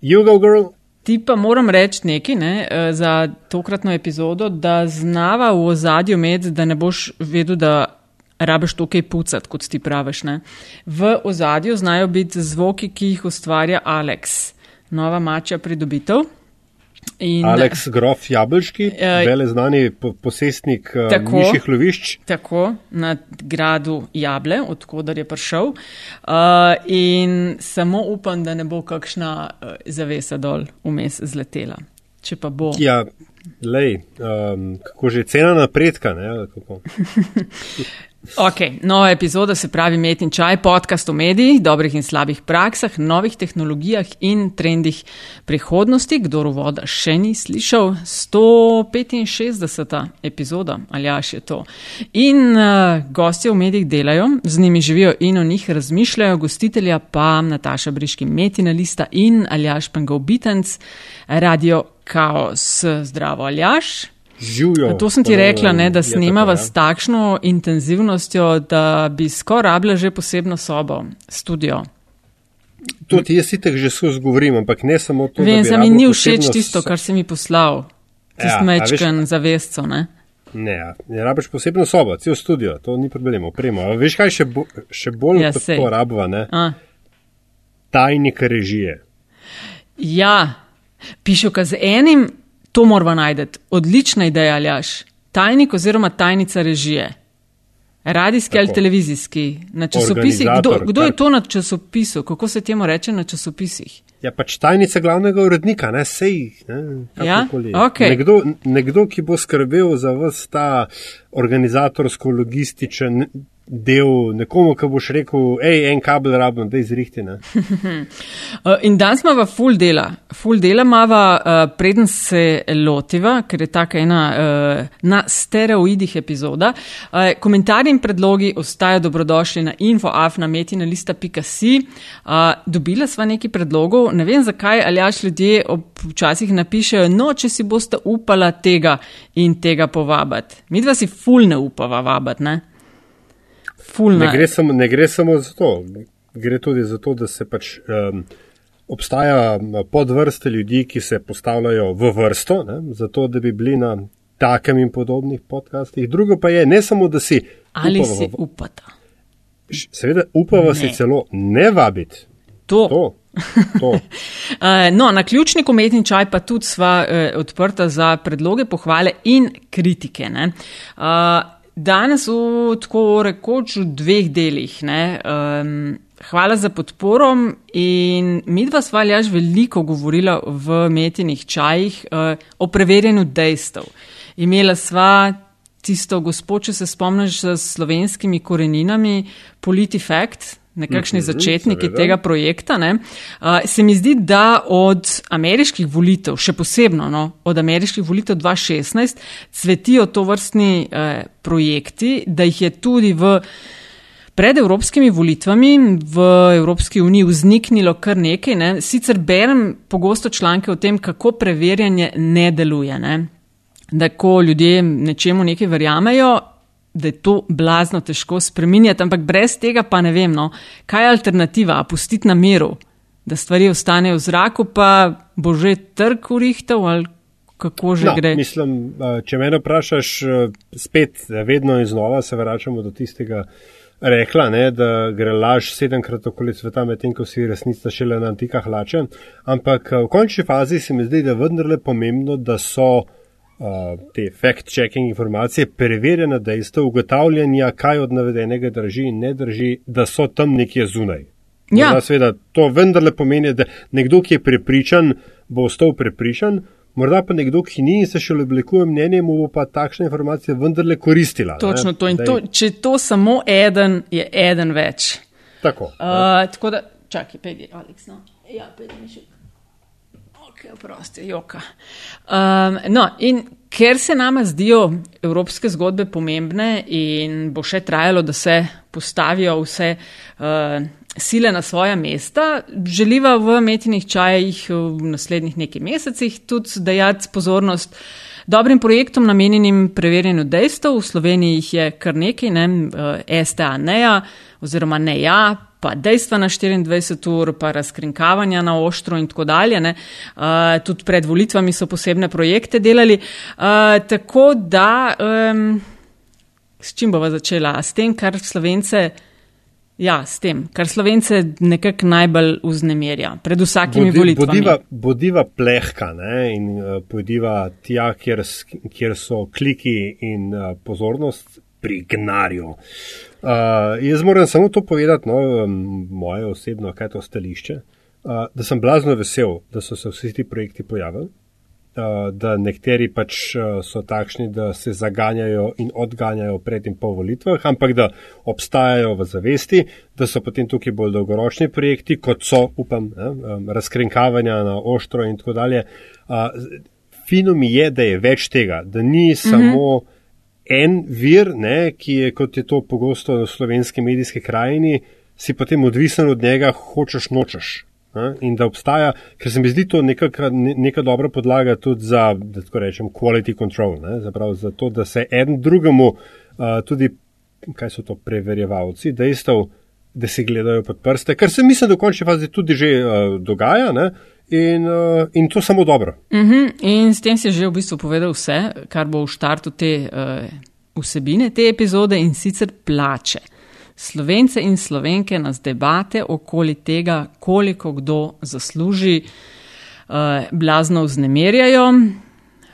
Jugo Girl. Ti pa moram reči nekaj ne, eh, za tokratno epizodo, da znava v ozadju med, da ne boš vedel, da rabiš to kaj pucati, kot ti praviš. Ne. V ozadju znajo biti zvoki, ki jih ustvarja Alex, nova mačja pridobitev. In, Aleks Grof Jabljški, uh, vele znani po, posestnik uh, mišjih lovišč. Tako, na gradu Jable, odkudar je prišel. Uh, in samo upam, da ne bo kakšna uh, zavesa dol vmes zletela. Če pa bo. Ja, lej, um, kako že cena napredka, ne? Ok, nova epizoda se pravi Met in čaj, podcast o medijih, dobrih in slabih praksah, novih tehnologijah in trendih prihodnosti. Kdor voda še ni slišal, 165. epizoda, ali jaš je to. In uh, gostje v medijih delajo, z njimi živijo in o njih razmišljajo, gostitelja pa Nataša Briški Metina Lista in Aljaš Pengov Bitenc, Radio Chaos. Zdravo, Aljaš. Živijo. To sem ti rekla, ne, da snemava s takšno intenzivnostjo, da bi skoraj rabila že posebno sobo, studio. To ti jaz itek že skozi govorim, ampak ne samo to. Vem, za mi ni všeč tisto, kar si mi poslal. Tisto ja, mečken zavestco, ne? Ne, ja, ne rabiš posebno sobo, cel studio, to ni problem, opremo. A veš kaj še, bo, še bolj ja, kot to rabva, ne? A. Tajnik režije. Ja, pišu, ka z enim To moramo najti. Odlična ideja, Aljaš. Tajnik oziroma tajnica režije. Radijski ali televizijski, na časopisih. Kdo, kdo je to na časopisu? Kako se temu reče na časopisih? Ja, pač tajnica glavnega urednika, ne sej. Ne, ja? okay. nekdo, nekdo, ki bo skrbel za vse ta organizatorsko-logističen del nekomu, ki boš rekel, hej, en kabel rabim, da izrihti. Uh, in danes imamo full dela. Full dela imamo, uh, preden se lotiva, ker je taka ena uh, na stereoidih epizoda. Komentarji in predlogi ostajajo dobrodošli na infoafnametina.si. Dobila sva neki predlogov, ne vem zakaj, ali jaš ljudje včasih napišejo, no, če si boste upala tega in tega povabati. Mi dva si full ne upava vabati, ne? Ne gre, samo, ne gre samo za to, gre tudi za to, da se pač um, obstaja podvrste ljudi, ki se postavljajo v vrsto, ne, zato da bi bili na takem in podobnih podcastih. Drugo pa je, ne samo, da si. Ali upava, si upata. Seveda, upava se celo ne vabiti. To. to. Eh, no, na ključni umetni čaj pa tudi sva eh, odprta za predloge, pohvale in kritike. Uh, Danes v tako rekoč v dveh delih. Um, hvala za podporo mi dva sva ljaž veliko govorila v metinih čajih uh, o preverjanju dejstev. Imela sva tisto gospod, če se spomniš, s slovenskimi koreninami, PolitiFact, nekakšni -hmm, začetniki seveda. tega projekta. Ne, uh, se mi zdi, da od ameriških volitev, še posebno no, od ameriških volitev 2016, cvetijo to vrstni uh, projekti, da jih je tudi v. Pred evropskimi volitvami v Evropski uniji vzniknilo kar nekaj. Ne. Sicer berem pogosto članke o tem, kako preverjanje ne deluje. Ne. Da, ko ljudje nečemu nekaj verjamejo, da je to blazno težko spremenjati, ampak brez tega pa ne vem, no, kaj je alternativa, pustiti na miru, da stvari ostanejo v zraku, pa bo že trg urihtel ali kako že no, gre. Mislim, če me vprašaš, spet vedno in znova se vračamo do tistega. Rekla, ne, da gre laž sedemkrat okoli sveta, medtem ko si resnica šele na antikah lače. Ampak v končni fazi se mi zdi, da je vendarle pomembno, da so uh, te fact-checking informacije, preverjena dejstva, ugotavljanja, kaj od navedenega drži in ne drži, da so tam nekje zunaj. Ja. Da, seveda, to vendarle pomeni, da nekdo, ki je prepričan, bo ostal prepričan. Morda pa nekdo, ki ni in se še oblikuje mnenje, mu bo pa takšna informacija vendarle koristila. Točno ne? to. In to, če to samo eden, je eden več. Tako. Uh, tako da, čakaj, pedi, Aleks, no. Ja, pedi, mišljik prosti, joka. Um, no, in ker se nama zdijo evropske zgodbe pomembne in bo še trajalo, da se postavijo vse uh, sile na svoja mesta, želiva v metinih čajih v naslednjih nekaj mesecih tudi dajati pozornost. Dobrim projektom namenjenim preverjanju dejstev, v Sloveniji jih je kar nekaj, ne, uh, STA NEA oziroma NEA, pa dejstva na 24 ur, pa razkrinkavanja na oštro in tako dalje. Uh, tudi pred volitvami so posebne projekte delali. Uh, tako da, um, s čim bova začela? S tem, kar slovence. Ja, s tem, kar slovence nekako najbolj vznemirja, pred vsakimi Bodi, volitvami. Bodiva, bodiva plehka ne? in uh, pojdiva tja, kjer, kjer so kliki in uh, pozornost pri gnarju. Uh, jaz moram samo to povedati, no, moje osebno, kaj je to stališče, uh, da sem blazno vesel, da so se vsi ti projekti pojavili. Eh, da nekateri pač eh, so takšni, da se zaganjajo in odganjajo pred in po volitvah, ampak da obstajajo v zavesti, da so potem tukaj bolj dolgoročni projekti, kot so, upam, razkrinkavanja na oštro in tako dalje. Fino mi je, da je več tega, da ni mhm. samo en vir, ne, ki je, kot je to pogosto v slovenski medijski krajini, si potem odvisen od njega, hočeš nočeš. In da obstaja, ker se mi zdi to neka, neka dobra podlaga tudi za, da tako rečem, quality control, Zapravo, za to, da se en drugemu, uh, tudi, kaj so to preverjevalci, dejstev, da si gledajo pod prste, kar se mislim, da v končni fazi tudi že uh, dogaja. Ne? In, uh, in to samo dobro. Uh mhm, -huh. In s tem si že v bistvu povedal vse, kar bo v štartu te uh, vsebine, te epizode in sicer plače. Slovence in slovenke nas debate okoli tega, koliko kdo zasluži, uh, blazno vznemirjajo.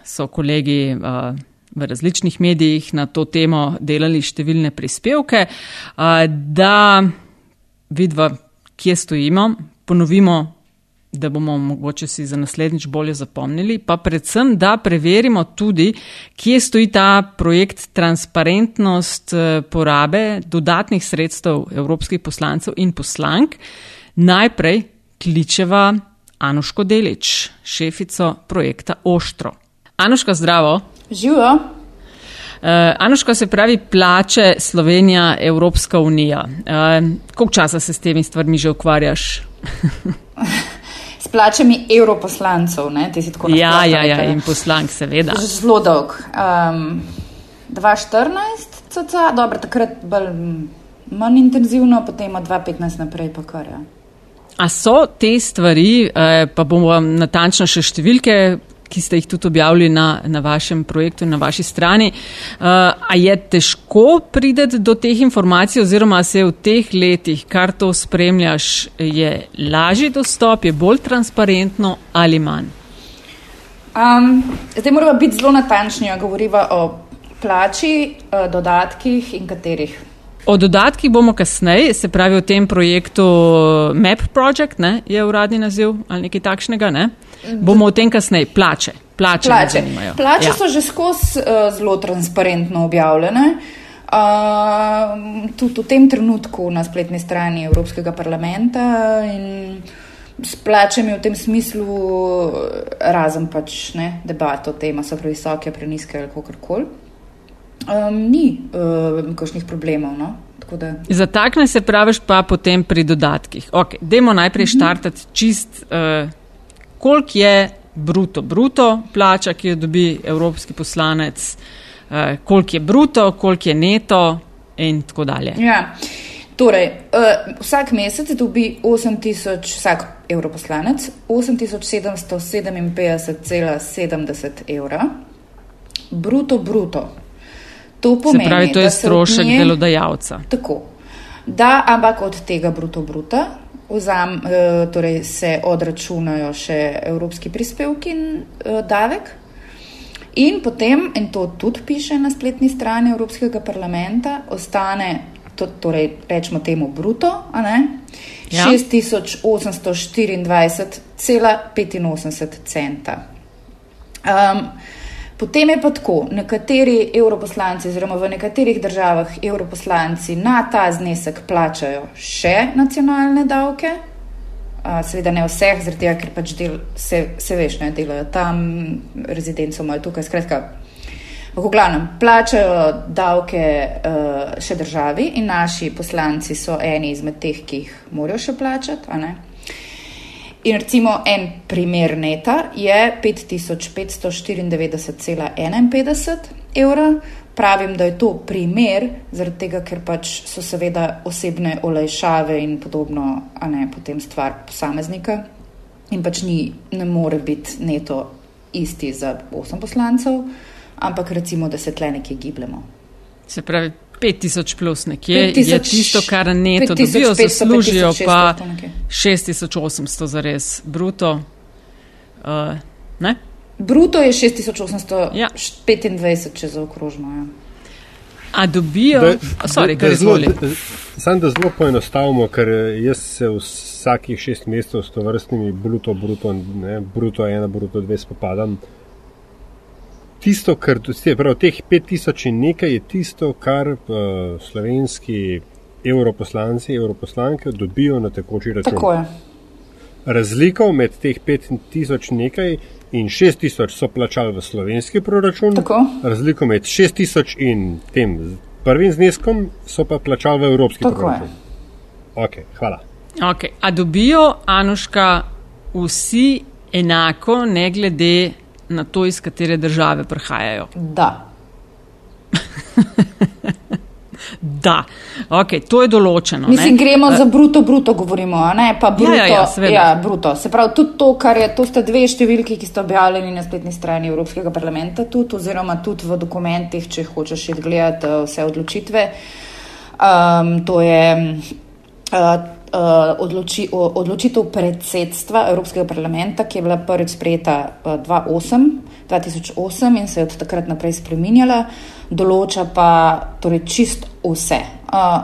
So kolegi uh, v različnih medijih na to temo delali številne prispevke, uh, da vidva, kje stojimo, ponovimo da bomo mogoče si za naslednjič bolje zapomnili, pa predvsem, da preverimo tudi, kje stoji ta projekt transparentnost eh, porabe dodatnih sredstev evropskih poslancev in poslank. Najprej kličeva Anuško Delič, šefico projekta Oštro. Anuška, zdravo. Živo. Uh, Anuška se pravi plače Slovenija, Evropska unija. Uh, koliko časa se s temi stvarmi že ukvarjaš? plačami evroposlancev. Ja, ja, ja, in poslank, seveda. Zelo dolg. Um, 2014, cca, dobro, takrat bolj manj intenzivno, potem od 2015 naprej pa kar. Ja. A so te stvari, eh, pa bomo natančno še številke ki ste jih tudi objavili na, na vašem projektu in na vaši strani. Uh, a je težko priti do teh informacij, oziroma se v teh letih, kar to spremljaš, je lažji dostop, je bolj transparentno ali manj? Um, zdaj moramo biti zelo natančni, govoriva o plači, o dodatkih in katerih. O dodatkih bomo kasneje, se pravi o tem projektu Map Project, ne, je uradni naziv ali nekaj takšnega. Ne? Bomo o tem kasneje. Plače. Plače, plače. plače ja. so že skozi uh, zelo transparentno objavljene. Uh, tudi v tem trenutku na spletni strani Evropskega parlamenta in s plačami v tem smislu, razen pač ne, debato o tem, so previsoke, preniske ali kako koli um, ni uh, kakšnih problemov. No? Zatakne se praviš pa potem pri dodatkih. Okay, dajmo najprej mhm. štartati čist, uh, koliko je bruto, bruto plača, ki jo dobi evropski poslanec, uh, koliko je bruto, koliko je neto in tako dalje. Ja. Torej, uh, vsak mesec dobi 8000, vsak evroposlanec 8757,70 evra, bruto, bruto. To pomeni, se pravi, to je strošek nje, delodajalca. Tako. Da, ampak od tega bruto bruta vzam, eh, torej se odračunajo še evropski prispevki in eh, davek. In potem, in to tudi piše na spletni strani Evropskega parlamenta, ostane, to, torej rečemo temu bruto, ja. 6824,85 centa. Um, Potem je pa tako, nekateri evroposlanci, oziroma v nekaterih državah evroposlanci na ta znesek plačajo še nacionalne davke, seveda ne vseh, zaradi tega, ker pač del, se, se veš, ne delajo tam, rezidenco imajo tukaj, skratka. V glavnem, plačajo davke uh, še državi in naši poslanci so eni izmed teh, ki jih morajo še plačati. In recimo en primer neta je 5594,51 evra, pravim, da je to primer, zaradi tega, ker pač so seveda osebne olajšave in podobno, a ne potem stvar posameznika. In pač ni, ne more biti neto isti za osem poslancev, ampak recimo, da se tle nekje gibljemo. Se pravi, 5000 plus nekje 5000, je tisto, kar neto 5500, dobijo, zaslužijo 5600, pa 6800 za res bruto. Uh, Bruto je 6825, ja. če zaokrožimo. Ja. A dobijo, samo da zelo poenostavimo, ker jaz se vsakih šest mesecev s to vrstnimi bruto, bruto, ne, bruto ena, bruto dve spopadam. Tisto, kar je prav teh 5000 in nekaj, je tisto, kar uh, slovenski europoslanci, europoslanke dobijo na tekoči račun. Razliko med teh 5000 nekaj in 6000 so plačali v slovenski proračun, Tako. razliko med 6000 in tem prvim zneskom so pa plačali v evropski Tako proračun. Okay, hvala. Okay. A dobijo, Anuška, vsi enako, ne glede na to, iz katere države prihajajo? Da. Da, okay, to je določeno. Mislim, ne? gremo uh, za bruto, bruto govorimo, ne pa bruto. Ja, ja, ja, ja, bruto. Se pravi, tudi to, kar je, to sta dve številki, ki sta objavljeni na spletni strani Evropskega parlamenta, tudi, oziroma tudi v dokumentih, če hočeš gledati uh, vse odločitve. Um, to je uh, odloči, uh, odločitev predsedstva Evropskega parlamenta, ki je bila prvič sprejeta uh, 2008 in se je od takrat naprej spreminjala določa pa torej čist vse.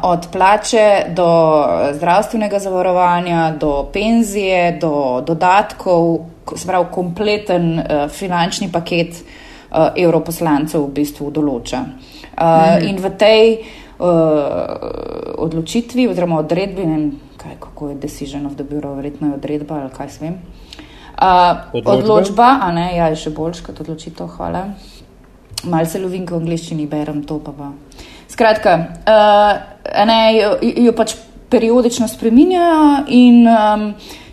Od plače do zdravstvenega zavarovanja, do penzije, do dodatkov, se pravi, kompleten finančni paket evroposlancev v bistvu določa. Mhm. In v tej odločitvi oziroma odredbi, ne vem, kaj, kako je decision of the bureau, verjetno je odredba ali kaj svem. Odločba, a ne, ja, je še boljš kot odločitev, hvala malce lovim, ko v angliščini berem to. Pa pa. Skratka, uh, ne, jo, jo pač periodično spreminjajo in um,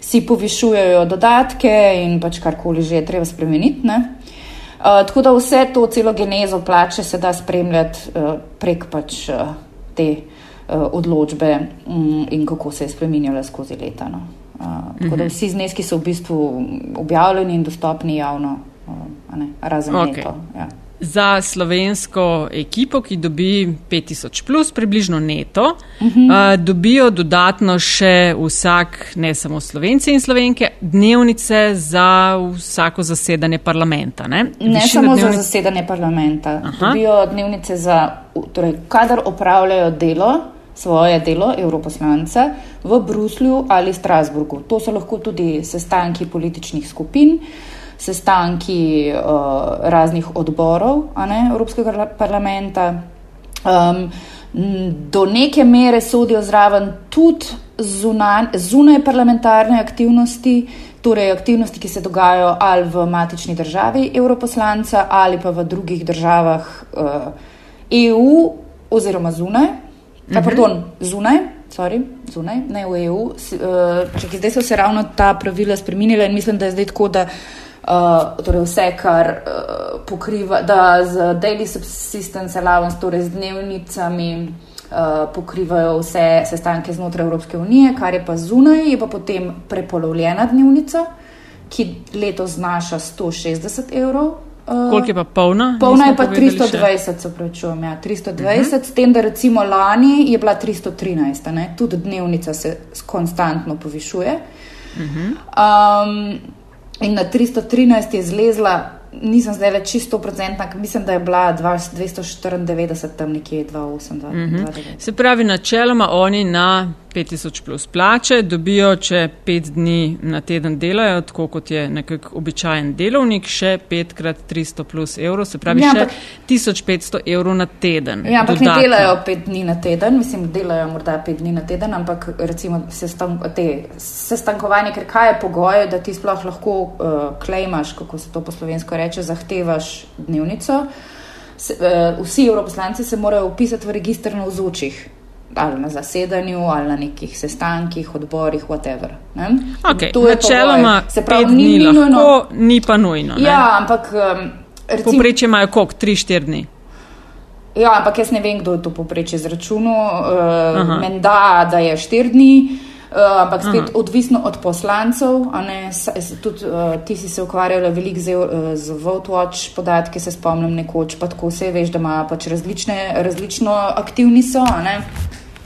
si povišujejo dodatke in pač karkoli že je treba spremeniti. Uh, tako da vse to, celo genezo plače se da spremljati uh, prek pač uh, te uh, odločbe um, in kako se je spremenjala skozi leta. No. Uh, tako da mhm. vsi zneski so v bistvu objavljeni in dostopni javno, uh, ne, razen okay. neto. Ja za slovensko ekipo, ki dobi 5000 plus, približno neto, uh -huh. uh, dobijo dodatno še vsak, ne samo slovenci in slovenke, dnevnice za vsako zasedanje parlamenta. Ne, ne samo dnevnic... za zasedanje parlamenta. Aha. Dobijo dnevnice za, torej, kadar opravljajo delo. Svoje delo evroposlanca v Bruslju ali Strasburgu. To so lahko tudi sestanki političnih skupin, sestanki uh, raznih odborov ne, Evropskega parlamenta. Um, do neke mere sodijo zraven tudi zunaj parlamentarne aktivnosti, torej aktivnosti, ki se dogajajo ali v matični državi evroposlanca ali pa v drugih državah uh, EU oziroma zunaj. Uh -huh. Pardon, zunaj. Sorry, zunaj, ne v EU. Uh, čekaj, zdaj so se ravno ta pravila spremenila in mislim, da je zdaj tako, da Uh, torej vse, kar uh, pokriva, da z daily subsistence allowance, torej z dnevnicami, uh, pokrivajo vse sestanke znotraj Evropske unije, kar je pa zunaj, je pa potem prepolovljena dnevnica, ki letos znaša 160 evrov. Uh, Koliko je pa polna? Polna je pa 320, se pravičujem, ja, 320, uh -huh. s tem, da recimo lani je bila 313, ne? tudi dnevnica se konstantno povišuje. Uh -huh. um, In na 313 je zlezla, nisem zdaj več čisto procentna, mislim, da je bila 294 tam nekje 282. Mm -hmm. Se pravi, načeloma oni na 5000 plus plače, dobijo, če pet dni na teden delajo, tako kot je nekak običajen delovnik, še petkrat 300 plus evrov, se pravi ja, še ampak, 1500 evrov na teden. Ja, ampak dodatno. ne delajo pet dni na teden, mislim, delajo morda pet dni na teden, ampak recimo sestankovanje, ker kaj je pogoj, da ti sploh lahko uh, klejmaš, kako se to po slovensko reče, zahtevaš dnevnico. Se, uh, vsi evroposlanci se morajo upisati v registr na vzočih ali na zasedanju, ali na nekih sestankih, odborih, whatever. Okay, to je načeloma, se pravi, ni lahko, nujno. ni pa nujno. Ne? Ja, ampak. Um, Poprečje imajo koliko? 3-4 dni. Ja, ampak jaz ne vem, kdo je to poprečje izračunal. Uh, Menda, da je štir dni. Uh, ampak spet Aha. odvisno od poslancev. Tudi, uh, ti si se ukvarjala veliko z, uh, z VoteWatch podatki, se spomnim nekoč, pa tako vse veš, da imajo pač različne, različno aktivni so.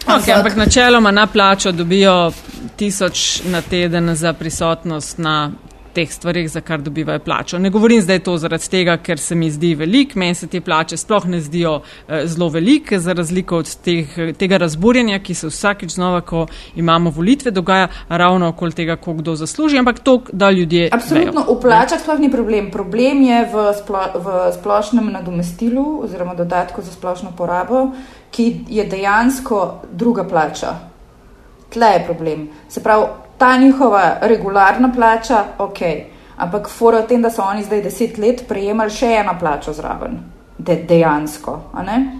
Okay, ampak načeloma na plačo dobijo tisoč na teden za prisotnost na teh stvarih, za kar dobivajo plačo. Ne govorim zdaj to zaradi tega, ker se mi zdi velik, meni se te plače sploh ne zdijo eh, zelo velike, za razliko od teh, tega razburjenja, ki se vsakič znova, ko imamo volitve, dogaja ravno okoli tega, koliko kdo zasluži, ampak to, da ljudje. Absolutno, vejo. v plačah sploh ni problem. Problem je v, splo, v splošnem nadomestilu oziroma dodatku za splošno porabo, ki je dejansko druga plača. Tle je problem. Se pravi, ta njihova regularna plača, ok, ampak fora v tem, da so oni zdaj deset let prejemali še eno plačo zraven. De, dejansko.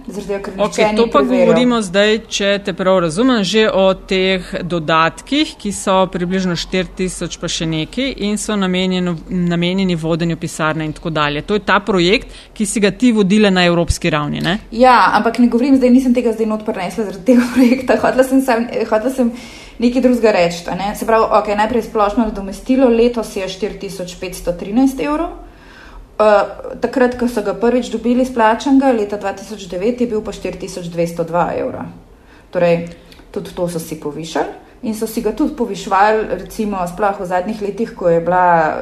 Zdaj, okay, to pa govorimo zdaj, če te prav razumem, že o teh dodatkih, ki so približno 4000 pa še neki in so namenjeni vodenju pisarne in tako dalje. To je ta projekt, ki si ga ti vodile na evropski ravni. Ne? Ja, ampak ne govorim zdaj, nisem tega zdaj not prenesla zaradi tega projekta. Hodla sem, sem, hodla sem nekaj drugega reči. Ne? Se pravi, okay, najprej splošno nadomestilo, letos je 4513 evrov. Uh, takrat, ko so ga prvič dobili splačenega, leta 2009, je bil pa 4202 evra. Torej, tudi to so si povišali in so si ga tudi povišvali, recimo, sploh v zadnjih letih, ko je bila uh,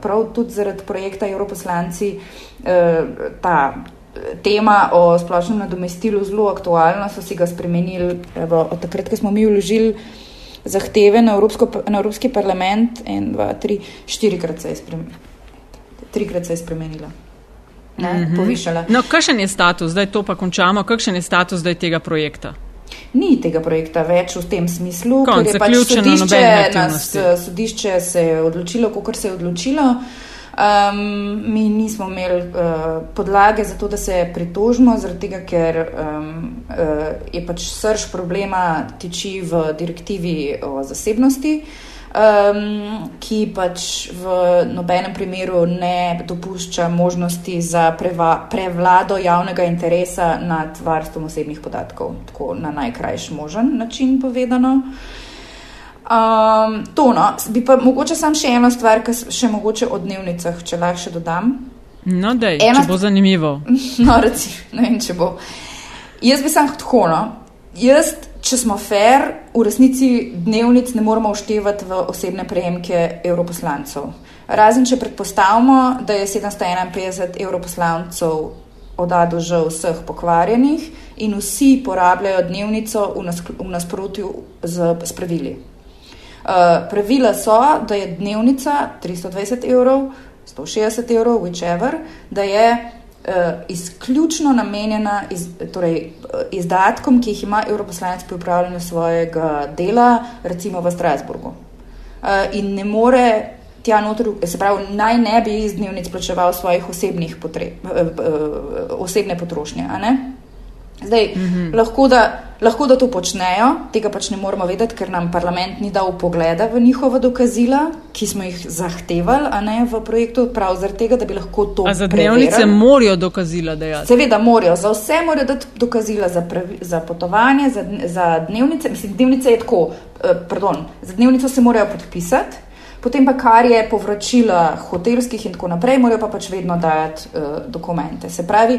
prav tudi zaradi projekta Evroposlanci uh, ta tema o splošnem nadomestilu zelo aktualna, so si ga spremenili, evo, od takrat, ko smo mi vložili zahteve na, Evropsko, na Evropski parlament, en, dva, tri, štirikrat se je spremenila. Trikrat se je spremenila. Ne, mm -hmm. Povišala. No, kakšen je status, zdaj to pa končamo, kakšen je status zdaj tega projekta? Ni tega projekta več v tem smislu, ker je pač sodišče, nas, sodišče se je odločilo, kako se je odločilo. Uh, Um, mi nismo imeli uh, podlage za to, da se pritožimo, zaradi tega, ker um, uh, je pač srč problema tiči v direktivi o zasebnosti, um, ki pač v nobenem primeru ne dopušča možnosti za preva, prevlado javnega interesa nad varstvom osebnih podatkov, tako na najkrajši možen način povedano. Um, to, no. Bi pa mogoče sam še eno stvar, ki še mogoče o dnevnicah, če lahko še dodam. No, da je ena... bo zanimivo. No, recimo, ne vem, če bo. Jaz bi sam tako, no. Jaz, če smo fair, v resnici dnevnic ne moramo uštevati v osebne prejemke evroposlancev. Razen, če predpostavimo, da je 751 evroposlancev odado že vseh pokvarjenih in vsi porabljajo dnevnico v, nas, v nasprotju z, z pravili. Uh, pravila so, da je dnevnica 320 evrov, 160 evrov, whichever, da je izključno namenjena iz, torej, uh, izdatkom, ki jih ima evroposlanec pri upravljanju svojega dela, recimo v Strasburgu. Uh, in ne more tja noter, se pravi, naj ne bi iz dnevnic plačeval svojih osebnih potreb, osebne potrošnje. Zdaj, mm -hmm. lahko, da, lahko da to počnejo, tega pač ne moramo vedeti, ker nam parlament ni dal pogleda v njihova dokazila, ki smo jih zahtevali, a ne v projektu, prav zaradi tega, da bi lahko to. A za dnevnice morajo dokazila dejati? Seveda morajo, za vse morajo dati dokazila za, pravi, za potovanje, za, za dnevnice. Mislim, dnevnice je tako, eh, pardon, za dnevnico se morajo podpisati. Potem pa, kar je povračila hotelskih in tako naprej, morajo pa pač vedno dajati uh, dokumente. Se pravi,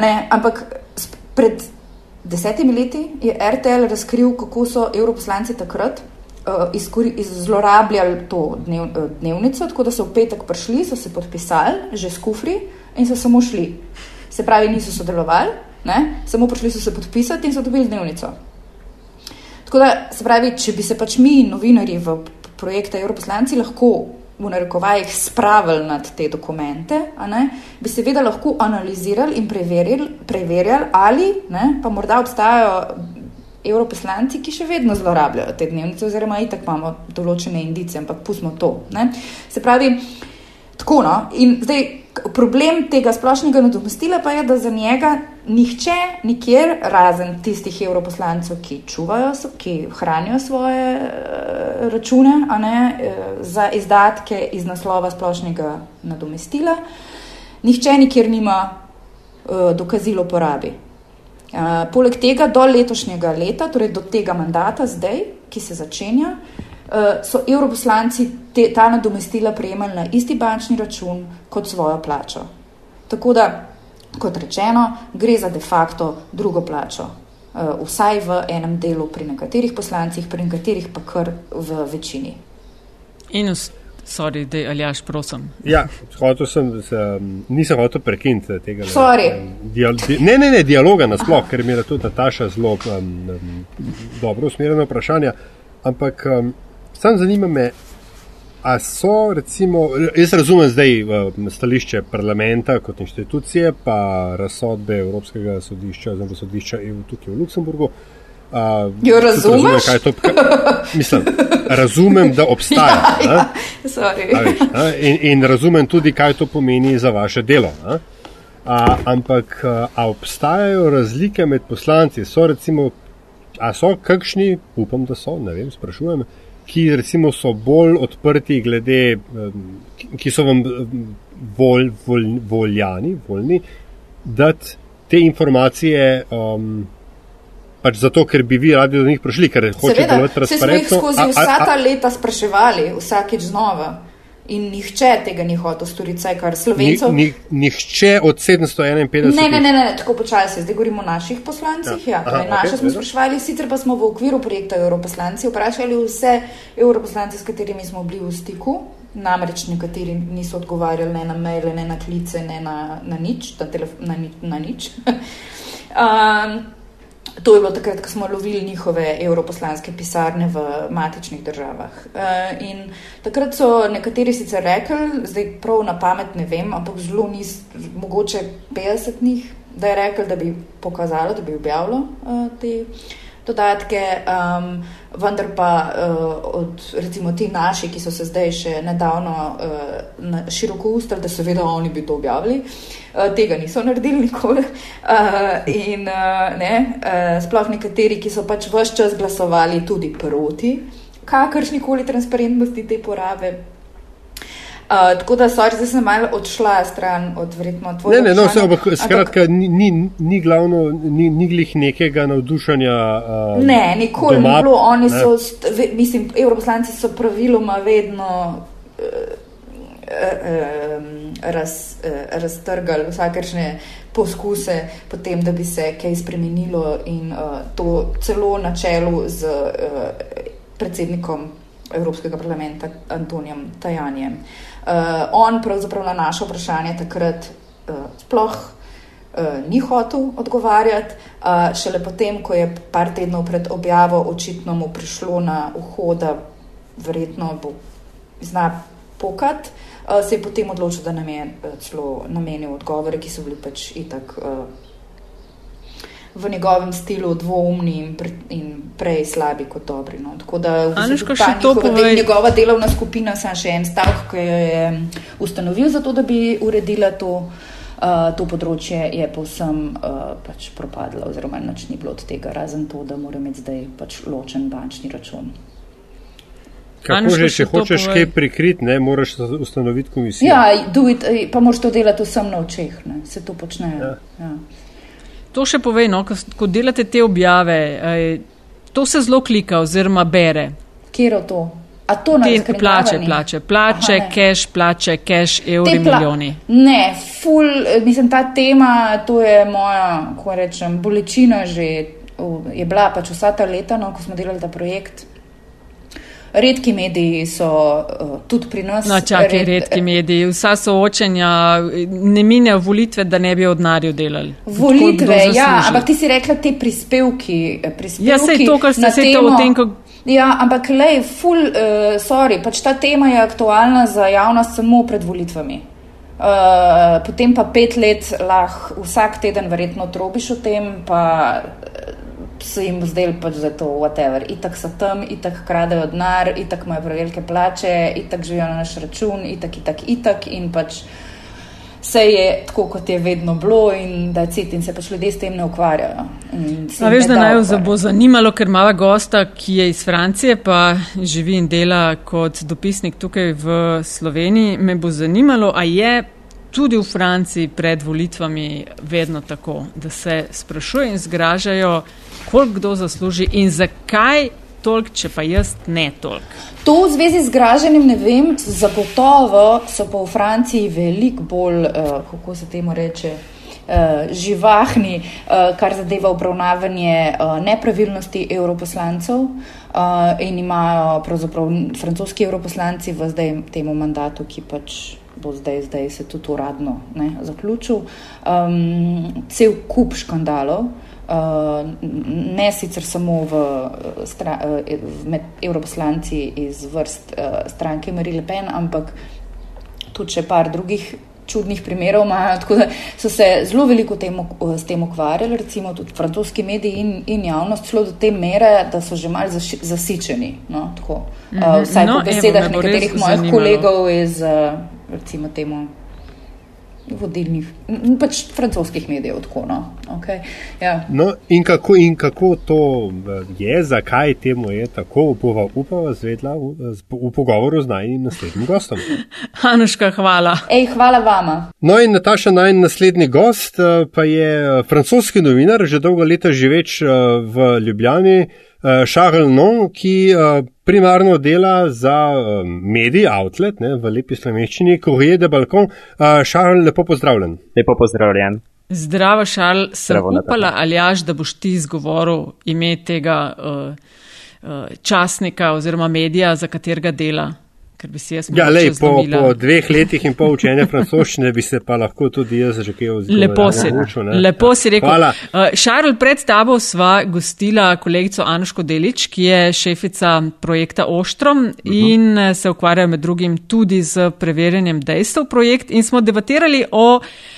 ne, ampak Pred desetimi leti je RTL razkril, kako so evroposlanci takrat uh, zlorabljali to dnev, uh, dnevnico, tako da so v petek prišli, so se podpisali, že s kufri in so samo šli. Se pravi, niso sodelovali, ne? samo prišli so se podpisati in so dobili dnevnico. Tako da, se pravi, če bi se pač mi, novinari v projekta Evroposlanci, lahko v narekovajih spravili nad te dokumente, ne, bi seveda lahko analizirali in preverili, preverjali ali ne, pa morda obstajajo evroposlanci, ki še vedno zlorabljajo te dnevnice, oziroma itak imamo določene indice, ampak pustimo to. Ne. Se pravi, tako no. In zdaj problem tega splošnega nadomestila pa je, da za njega nihče nikjer, razen tistih evroposlancev, ki čuvajo, ki hranijo svoje uh, račune ne, uh, za izdatke iz naslova splošnega nadomestila, nihče nikjer nima uh, dokazilo porabi. Uh, poleg tega, do letošnjega leta, torej do tega mandata, zdaj, ki se začenja, uh, so evroposlanci te, ta nadomestila prejemali na isti bančni račun kot svojo plačo. Tako da, kot rečeno, gre za de facto drugo plačo. Uh, vsaj v enem delu, pri nekaterih poslancih, pri nekaterih pa kar v večini. In Sorry, da ali jaš, prosim. Ja, hotel sem, se, nisem hotel prekiniti tega. Dial, di, ne, ne, ne, dialoga nasploh, ker mi je tudi Nataša zelo um, um, dobro usmerjena vprašanja. Ampak um, sam zanima me, a so recimo, jaz razumem zdaj um, stališče parlamenta kot inštitucije, pa razsodbe Evropskega sodišča, oziroma sodišča EU tukaj v Luksemburgu. Uh, jo? Razumem, to, kaj, mislim, razumem, da obstaja. ja, ja, veš, in, in razumem tudi, kaj to pomeni za vaše delo. A, ampak a obstajajo razlike med poslanci? So recimo, a so kakšni, upam, da so, ne vem, sprašujem, ki recimo so bolj odprti glede, ki so vam volj, volj, voljani, voljni, dati te informacije. Um, pač zato, ker bi vi radi do njih prišli, ker hočete delovati transparentno. Mi smo jih skozi vsa ta leta spraševali, vsakeč znova. In nihče tega ni hotel storiti, saj kar slovencev. Ni, ni, nihče od 751. Ne, ne, ne, ne tako počasi, zdaj govorimo o naših poslancih. Ja. Ja, Aha, naše okay, smo spraševali, sicer pa smo v okviru projekta Europoslanci vprašali vse europoslanci, s katerimi smo bili v stiku. Namreč nekateri niso odgovarjali ne na maile, ne na klice, ne na, na nič. Na na, na nič. um, To je bilo takrat, ko smo lovili njihove evroposlanske pisarne v matičnih državah. Uh, in takrat so nekateri sicer rekli, zdaj prav na pamet ne vem, ampak zelo nis, mogoče 50 njih, da je rekel, da bi pokazalo, da bi objavilo uh, te dodatke. Um, vendar pa uh, od recimo ti naši, ki so se zdaj še nedavno uh, široko ustali, da seveda oni bi to objavili, uh, tega niso naredili nikoli. Uh, in uh, ne, uh, sploh nekateri, ki so pač vse čas glasovali tudi proti kakršni koli transparentnosti te porabe, Uh, tako da, sorry, zdaj sem malo odšla stran od vredno tvojega. Ne, ne, no, se, ampak skratka, ni, ni, ni glavno, ni, ni glih nekega navdušanja. Uh, ne, nikoli doma, ni bilo. Oni ne. so, mislim, evroposlanci so praviloma vedno. Uh, Raz, raztrgali vsakršne poskuse, potem, da bi se kaj spremenilo, in uh, to celo na čelu z uh, predsednikom Evropskega parlamenta Antonijem Tajanjem. Uh, Uh, on pravzaprav na naše vprašanje takrat uh, sploh uh, ni hotel odgovarjati, uh, šele potem, ko je par tednov pred objavo očitno mu prišlo na uho, da verjetno bo zna pokat, uh, se je potem odločil, da nam je uh, celo namenil odgovore, ki so bili pač itak. Uh, v njegovem stilu dvoumni in, pre, in prej slabi kot dobri. No. Tako da je njegova delovna skupina samo še en stavek, ki jo je ustanovil za to, da bi uredila to. Uh, to področje je povsem uh, pač propadlo, oziroma nič ni bilo od tega, razen to, da mora imeti zdaj pač ločen bančni račun. Kako že, če hočeš povej... kaj prikriti, ne moraš ustanoviti komisijo? Ja, it, pa moraš to delati vsem na očeh, ne. se to počne. Ja. Ja. To še povej, no, ko, ko delate te objave, aj, to se zelo klika oziroma bere. Kje je to? A to ne gre? Plače, plače, plače, cash, plače, cash, evri, pla milijoni. Ne, ful, mislim, ta tema, to je moja, ko rečem, bolečina že, je bila pač vsa ta leta, no, ko smo delali ta projekt. Redki mediji so uh, tudi pri nas. No, čakaj, red, redki mediji. Vsa soočenja ne minejo volitve, da ne bi odnarju delali. Volitve, ja, ampak ti si rekla te prispevki. Eh, prispevki ja, sej to, kar ste se o tem, ko. Ja, ampak lej, full, uh, sorry, pač ta tema je aktualna za javnost samo pred volitvami. Uh, potem pa pet let lahko vsak teden verjetno trobiš o tem, pa se jim zdel pač za to, whatever. Itak so tam, itak kradejo denar, itak imajo prevelike plače, itak živijo na naš račun, itak, itak, itak in pač vse je tako, kot je vedno bilo in da je cit in se pač ljudje s tem ne ukvarjajo. A veš, da naj jo bo zanimalo, ker mala gosta, ki je iz Francije, pa živi in dela kot dopisnik tukaj v Sloveniji, me bo zanimalo, a je tudi v Franciji pred volitvami vedno tako, da se sprašujejo in zgražajo, koliko kdo zasluži in zakaj toliko, če pa jaz ne toliko. To v zvezi z graženjem ne vem, zagotovo so pa v Franciji veliko bolj, uh, kako se temu reče, uh, živahni, uh, kar zadeva obravnavanje nepravilnosti evroposlancev. Uh, in imajo pravzaprav francoski evroposlanci v zdaj temu mandatu, ki pač bo zdaj, zdaj se tudi uradno ne, zaključil, um, cel kup škandalov. Uh, ne sicer samo v, stra, uh, med evroposlanci iz vrst uh, stranke Marine Le Pen, ampak tudi še par drugih čudnih primerov imajo. Tako da so se zelo veliko temo, s tem ukvarjali, recimo tudi francoski mediji in, in javnost, celo do te mere, da so že mal zasičeni. No, tako, uh, vsaj no, po besedah evo, nekaterih mojih zanimalo. kolegov iz, uh, recimo, temu vodilnih, pač francoskih medijev. Tako, no. Okay. Ja. No, in, kako, in kako to je, zakaj temu je tako, upava, upava zvedla v, v pogovoru z najnim naslednjim gostom. Anuška, hvala. Ej, hvala vama. No, in Nataša, najn naslednji gost eh, pa je eh, francoski novinar, že dolgo leta živeč eh, v Ljubljani. Charles Non, ki primarno dela za medij, outlet ne, v lepi slovenščini, Courrier de Balcon. Charles, lepo pozdravljen. Lepo pozdravljen. Zdravo, Šarl, sem Zdravo, upala, Aljaš, da boš ti izgovoril ime tega uh, uh, časnika oziroma medija, za katerega dela. Ja, lej, po, po dveh letih in pol učenja francoščine bi se pa lahko tudi jaz že kaj oziroma. Lepo si, naučil, lepo si rekel. Hvala. Uh, Šarl, pred tabo sva gostila kolegico Anuško Delič, ki je šefica projekta Oštrom uh -huh. in se ukvarja med drugim tudi z preverjanjem dejstev projekt in smo debatirali o Eh,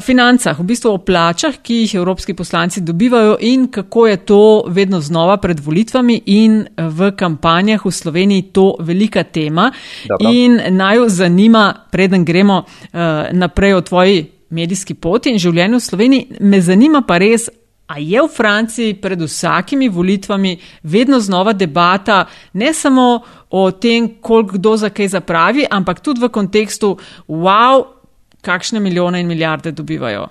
financah, v bistvu o plačah, ki jih evropski poslanci dobivajo in kako je to vedno znova pred volitvami in v kampanjah v Sloveniji to velika tema. Dobro. In naj jo zanima, preden gremo uh, naprej o tvoji medijski poti in življenju v Sloveniji, me zanima pa res. A je v Franciji pred vsakimi volitvami vedno znova debata ne samo o tem, koliko kdo za kaj zapravi, ampak tudi v kontekstu, wow, kakšne milijone in milijarde dobivajo?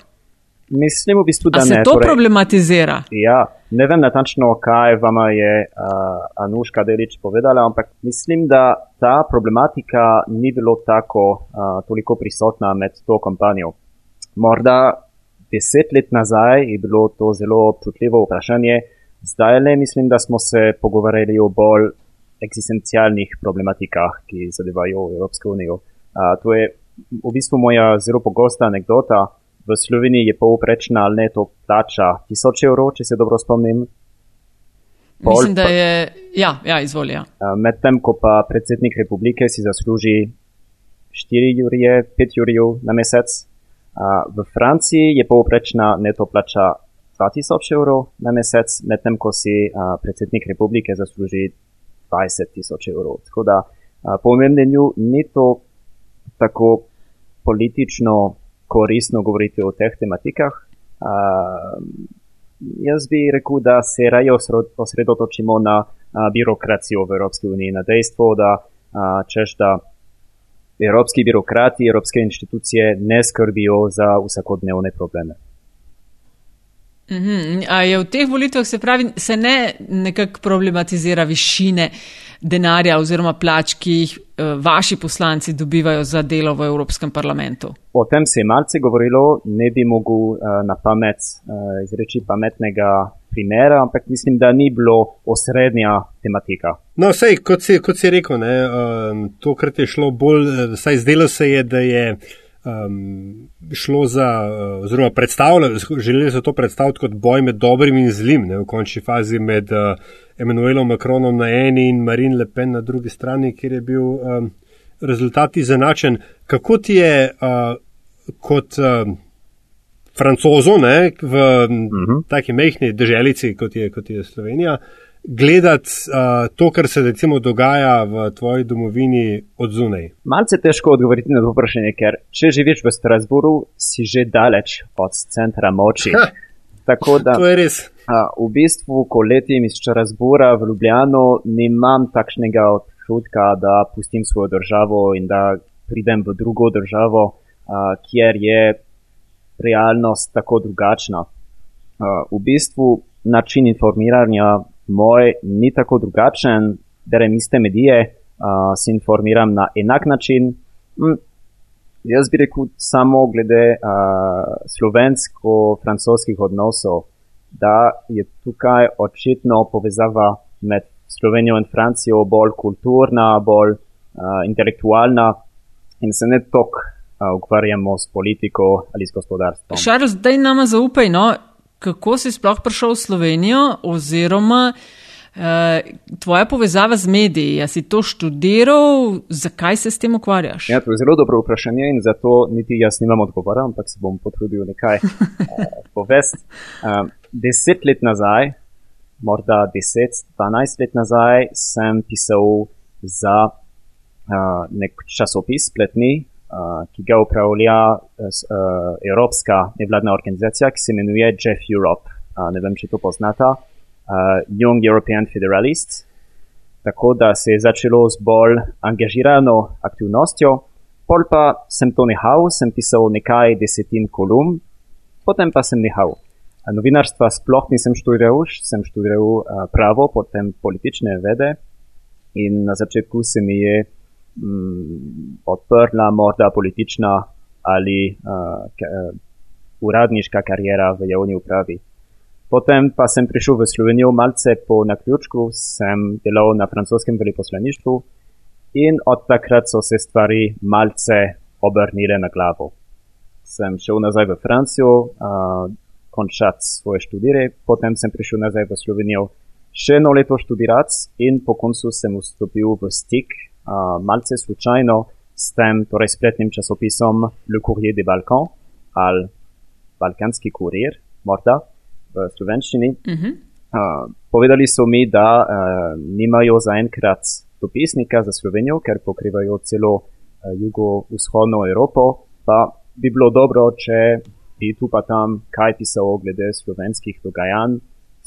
Mislim, v bistvu, da A se ne. to torej, problematizira? Ja, ne vem natančno, kaj vam je uh, Anuška Delič povedala, ampak mislim, da ta problematika ni bilo tako uh, toliko prisotna med to kampanjo. Morda deset let nazaj je bilo to zelo občutljivo vprašanje, zdaj le mislim, da smo se pogovarjali o bolj eksistencialnih problematikah, ki zadevajo Evropsko unijo. Uh, to je v bistvu moja zelo pogosta anekdota. V Sloveniji je povprečna neto plača 1000 evrov, če se dobro spomnim. Pol, Mislim, da je. Ja, ja izvoli. Ja. Medtem ko pa predsednik republike si zasluži 4 jurje, 5 jurjev na mesec. V Franciji je povprečna neto plača 2000 evrov na mesec, medtem ko si predsednik republike zasluži 20 tisoč evrov. Tako da po mnenju ni to tako politično koristno govoriti o teh tematikah. Uh, jaz bi rekel, da se raje osredotočimo na uh, birokracijo v Evropski uniji, na dejstvo, da uh, češ da evropski birokrati, evropske inštitucije ne skrbijo za vsakodnevne probleme. -hmm. A je v teh volitvah se pravi, se ne nekako problematizira višine denarja oziroma plač, ki jih uh, vaši poslanci dobivajo za delo v Evropskem parlamentu? O tem se je malce govorilo, ne bi mogel uh, na pamet uh, izreči pametnega primera, ampak mislim, da ni bilo osrednja tematika. No, sej, kot si, kot si rekel, ne, um, tokrat je šlo bolj, saj zdelo se je, da je um, šlo za, uh, oziroma predstavljali, želeli so to predstaviti kot boj med dobrim in zlim, ne, v končni fazi med uh, Emanuelom Macronom na eni in Marine Le Pen na drugi strani, kjer je bil um, rezultat izenačen. Kako ti je uh, kot uh, francozo ne, v uh mhm. -huh. taki mehni državici, kot, kot je Slovenija, gledati uh, to, kar se recimo dogaja v tvoji domovini od zunaj? Malce težko odgovoriti na to vprašanje, ker če živiš v Strasburu, si že daleč od centra moči. Ha, da, to je res. A, v bistvu, ko letim iz Strasbura v Ljubljano, nimam takšnega občutka, da pustim svojo državo in da pridem v drugo državo. uh, kjer je realnost tako drugačna. Uh, v bistvu način informiranja moj ni tako drugačen, berem iste medije, uh, se informiram na enak način. Mm, jaz bi rekel samo glede uh, slovensko-francoskih odnosov, da je tukaj očitno povezava med Slovenijo in Francijo bolj kulturna, bolj uh, intelektualna in se ne toliko uh, ukvarjamo s politiko ali s gospodarstvom. Šarl, zdaj nama zaupaj, no, kako si sploh prišel v Slovenijo oziroma uh, tvoja povezava z mediji. Ja si to študiral, zakaj se s tem ukvarjaš? Ja, to je zelo dobro vprašanje in zato niti jaz nimam odgovora, ampak se bom potrudil nekaj uh, povesti. Um, deset let nazaj, morda 10-12 let nazaj, sem pisal za uh, nek časopis spletni, ki ga upravlja uh, Evropska nevladna organizacija, ki se imenuje Jeff Europe. Uh, ne vem, če to poznata. Uh, Young European Federalists. Tako da se je začelo z bolj angažirano aktivnostjo, pol pa sem to nehal, sem pisal nekaj desetin kolumn, potem pa sem nehal. Novinarstva sploh nisem študiral, sem študiral pravo, potem politične vede in na začetku se mi je odprla morda politična ali uh, uradniška karijera v javni upravi. Potem pa sem prišel v Slovenijo malce po naključku, sem delal na francoskem veliposlaništvu in od takrat so se stvari malce obrnile na glavo. Sem šel nazaj v Francijo, uh, končati svoje študije, potem sem prišel nazaj v Slovenijo še eno leto študirati in po koncu sem vstopil v stik, malce slučajno, s tem torej spletnim časopisom Le Courrier de Balkan ali Balkanski kurir, morda v slovenščini. Uh -huh. uh, povedali so mi, da uh, nimajo zaenkrat dopisnika za Slovenijo, ker pokrivajo celo uh, jugovzhodno Evropo, pa bi bilo dobro, če bi tu pa tam kaj pisal glede slovenskih dogajanj.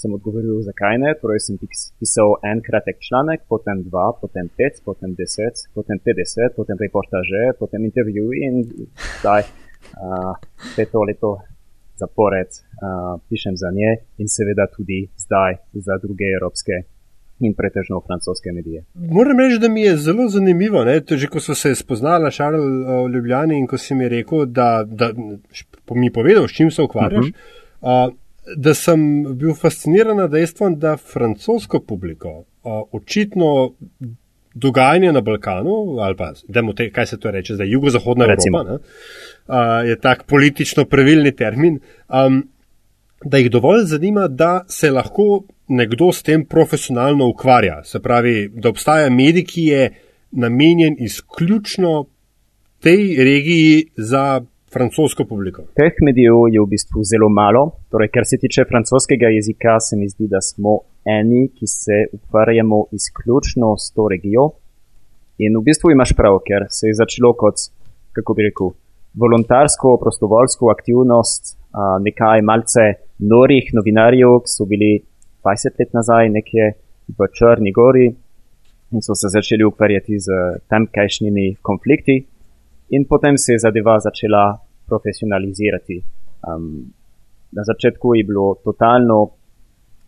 Sem odgovoril, zakaj ne. Torej sem pisal en kratek članek, potem dva, potem pet, potem deset, potem petdeset, potem reportaže, potem intervju in zdaj uh, peto leto zapored uh, pišem za nje in seveda tudi zdaj za druge evropske in pretežno francoske medije. Moram reči, da mi je zelo zanimivo, ne? že ko so se spoznala Šarl v Ljubljani in ko si mi rekel, da, da mi povedal, s čim se ukvarjaš, uh -huh. uh, da sem bil fasciniran nad dejstvom, da francosko publiko uh, očitno dogajanje na Balkanu, ali pa te, kaj se to reče, zdaj jugozahodna Evropa, ne, uh, je tak politično pravilni termin, um, da jih dovolj zanima, da se lahko nekdo s tem profesionalno ukvarja. Se pravi, da obstaja medij, ki je namenjen izključno tej regiji za francosko publiko. Teh medijev je v bistvu zelo malo. Torej, kar se tiče francoskega jezika, se mi zdi, da smo eni, ki se ukvarjamo izključno s to regijo. In v bistvu imaš prav, ker se je začelo kot, kako bi rekel, volontarsko, prostovoljsko aktivnost nekaj malce norih novinarjev, ki so bili 20 let nazaj nekje v Črni gori in so se začeli ukvarjati z tamkajšnjimi konflikti in potem se je zadeva začela profesionalizirati. Um, na začetku je bilo totalno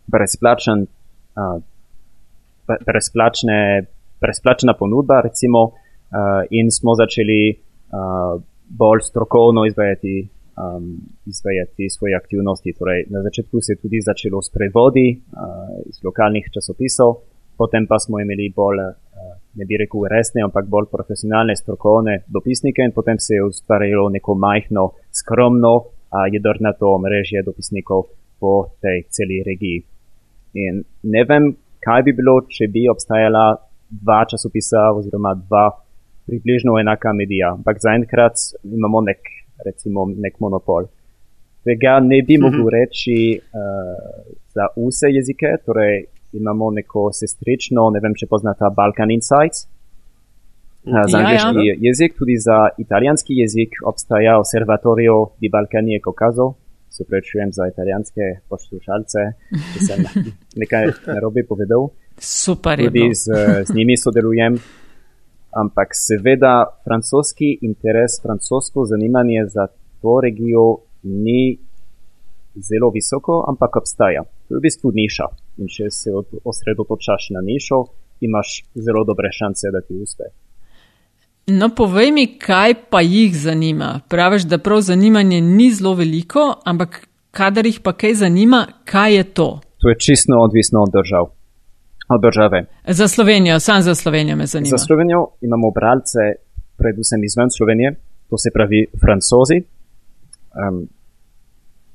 brezplačen, uh, brezplačne, brezplačna ponudba recimo uh, in smo začeli uh, bolj strokovno izvajati um, izvajati svoje aktivnosti. Torej, na začetku se je tudi začelo s prevodi uh, iz lokalnih časopisov, potem pa smo imeli bolj, ne bi rekel resne, ampak bolj profesionalne, strokovne dopisnike in potem se je ustvarjalo neko majhno, skromno, uh, jedrnato mrežje dopisnikov po tej celi regiji. In ne vem, kaj bi bilo, če bi obstajala dva časopisa oziroma dva približno enaka medija, ampak zaenkrat imamo nek recimo nek monopol. Tega ne bi mogel mhm. reči uh, za vse jezike, torej imamo neko sestrično, ne vem, če poznate Balkan Insights. Za ja, angliški ja. jezik, tudi za italijanski jezik obstaja Observatorio di Balkanije Kokazo. Se prečujem za italijanske poslušalce, ki sem nekaj narobe povedal. Super. Tudi z, z njimi sodelujem. ampak seveda francoski interes, francosko zanimanje za to regijo ni zelo visoko, ampak obstaja. To je v bistvu niša. In če se osredotočaš na nišo, imaš zelo dobre šanse, da ti uspe. No, povej mi, kaj pa jih zanima. Praviš, da prav zanimanje ni zelo veliko, ampak kadar jih pa kaj zanima, kaj je to? To je čisto odvisno od držav. Od države. Za Slovenijo, sam za Slovenijo me zanima. Za Slovenijo imamo bralce, predvsem izven Slovenije, to se pravi francozi, um,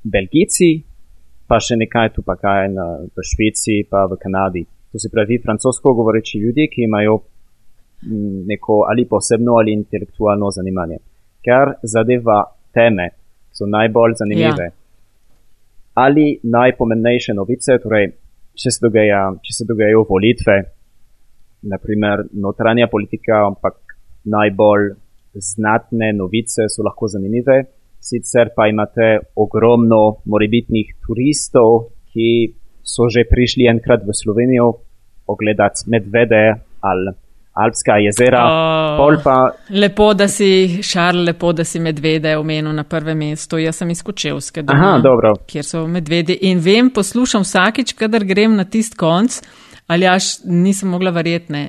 belgijci, pa še nekaj tu pa kaj na, v Švici, pa v Kanadi. To se pravi francosko govoreči ljudje, ki imajo neko ali posebno ali intelektualno zanimanje. Ker zadeva teme, so najbolj zanimive. Ja. Ali najpomembnejše novice, torej, če se, dogaja, če se dogajajo volitve, naprimer notranja politika, ampak najbolj znatne novice so lahko zanimive. Sicer pa imate ogromno morebitnih turistov, ki so že prišli enkrat v Slovenijo ogledati medvede ali Alpska jezera. Oh, pa... Lepo, da si šarl, lepo, da si medvede omenil na prvem mestu. Jaz sem izkočil skedaj. Aha, dobro. Kjer so medvedi. In vem, poslušam vsakič, kadar grem na tist konc, ali až nisem mogla verjetne.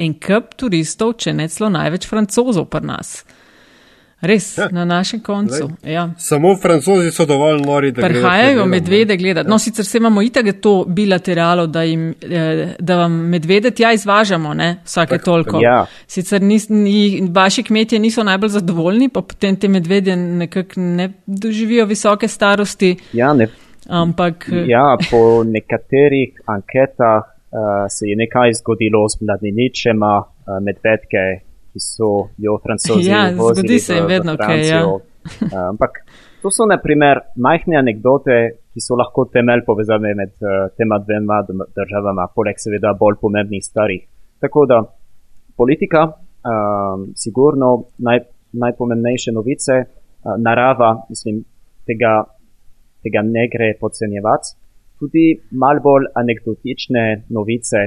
En kup turistov, če ne celo največ francozov pri nas. Res, ja. na našem koncu. Ja. Samo francozi so dovolj nori, da prihajajo medvede gledati. No, ja. sicer se imamo itak to bilateralo, da, jim, eh, da vam medvede tja izvažamo, ne, vsake tak, toliko. Ja. Sicer nis, ni, vaši kmetje niso najbolj zadovoljni, pa potem te medvede nekako ne doživijo visoke starosti. Ja, ne. Ampak. Eh, ja, po nekaterih anketah uh, se je nekaj zgodilo z mladeničema uh, medvedke ki so jo francozi ja, zgodi se jim vedno kaj. Ja. uh, ampak to so naprimer majhne anekdote, ki so lahko temelj povezane med uh, tema dvema državama, poleg seveda bolj pomembnih starih. Tako da politika, uh, sigurno naj, najpomembnejše novice, uh, narava, mislim, tega, tega ne gre podcenjevati. Tudi mal bolj anekdotične novice,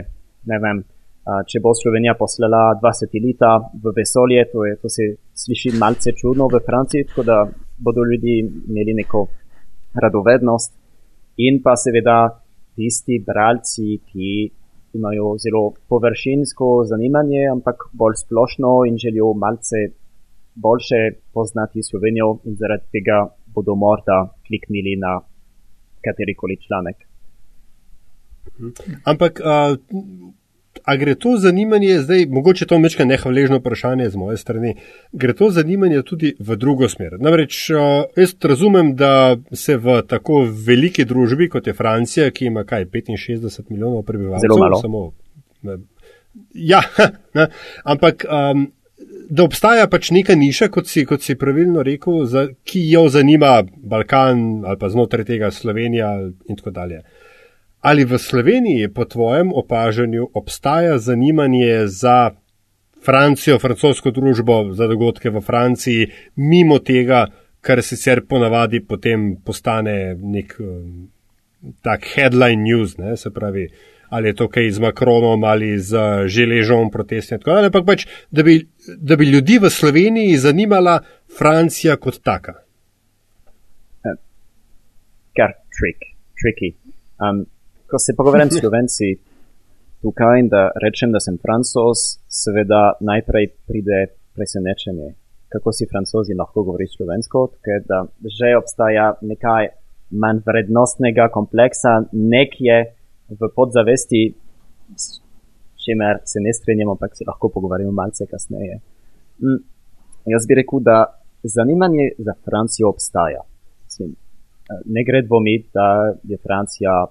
ne vem, če bo Slovenija poslala dva satelita v vesolje, to, je, to se sliši malce čudno v Franciji, tako da bodo ljudi imeli neko radovednost. In pa seveda tisti bralci, ki imajo zelo površinsko zanimanje, ampak bolj splošno in želijo malce boljše poznati Slovenijo in zaradi tega bodo morda kliknili na katerikoli članek. Ampak uh, a gre to zanimanje, zdaj mogoče to mečka nehvaležno vprašanje z moje strani, gre to zanimanje tudi v drugo smer. Namreč jaz razumem, da se v tako veliki družbi, kot je Francija, ki ima kaj 65 milijonov prebivalcev, zelo malo. Samo, ja, ne, ampak. Um, Da obstaja pač neka niša, kot si, kot si pravilno rekel, za, ki jo zanima Balkan ali pa znotraj tega Slovenija in tako dalje. Ali v Sloveniji, po tvojem opažanju, obstaja zanimanje za Francijo, francosko družbo, za dogodke v Franciji, mimo tega, kar sicer ponavadi potem postane nek um, tak headline news, ne, se pravi, ali je to kaj z Macronom ali z želežom protestne, tako dalje, ampak pač, da bi, da bi ljudi v Sloveniji zanimala Francija kot taka. Kar trik, tricky. Um, ko se pogovarjam s slovenci tukaj in da rečem, da sem francos, seveda najprej pride presenečenje, kako si francozi lahko govori slovensko, ker da že obstaja nekaj manj vrednostnega kompleksa, nekje v podzavesti, s čimer se ne strinjamo, ampak se lahko pogovarjamo malce kasneje. Mm, jaz bi rekel, da zanimanje za Francijo obstaja. Mislim, ne gre dvomiti, da je Francija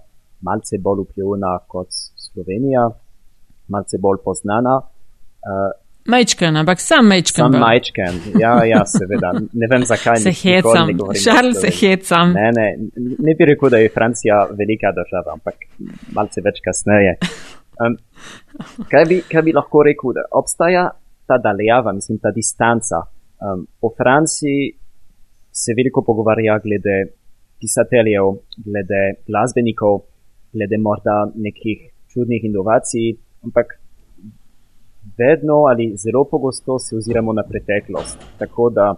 malce bolj vplivna kot Slovenija, malce bolj poznana. Uh, Majčken, ampak sam majčken. Sam majčken, ja, ja, seveda. Ne vem, zakaj se hecam. Šarl se hecam. Ne, ne, ne bi rekel, da je Francija velika država, ampak malce več kasneje. Um, kaj, bi, kaj bi lahko rekel, da obstaja ta daljava, mislim, ta distanca. Um, o Franciji se veliko pogovarja glede pisateljev, glede glasbenikov, glede morda nekih čudnih inovacij, ampak vedno ali zelo pogosto se oziramo na preteklost. Tako da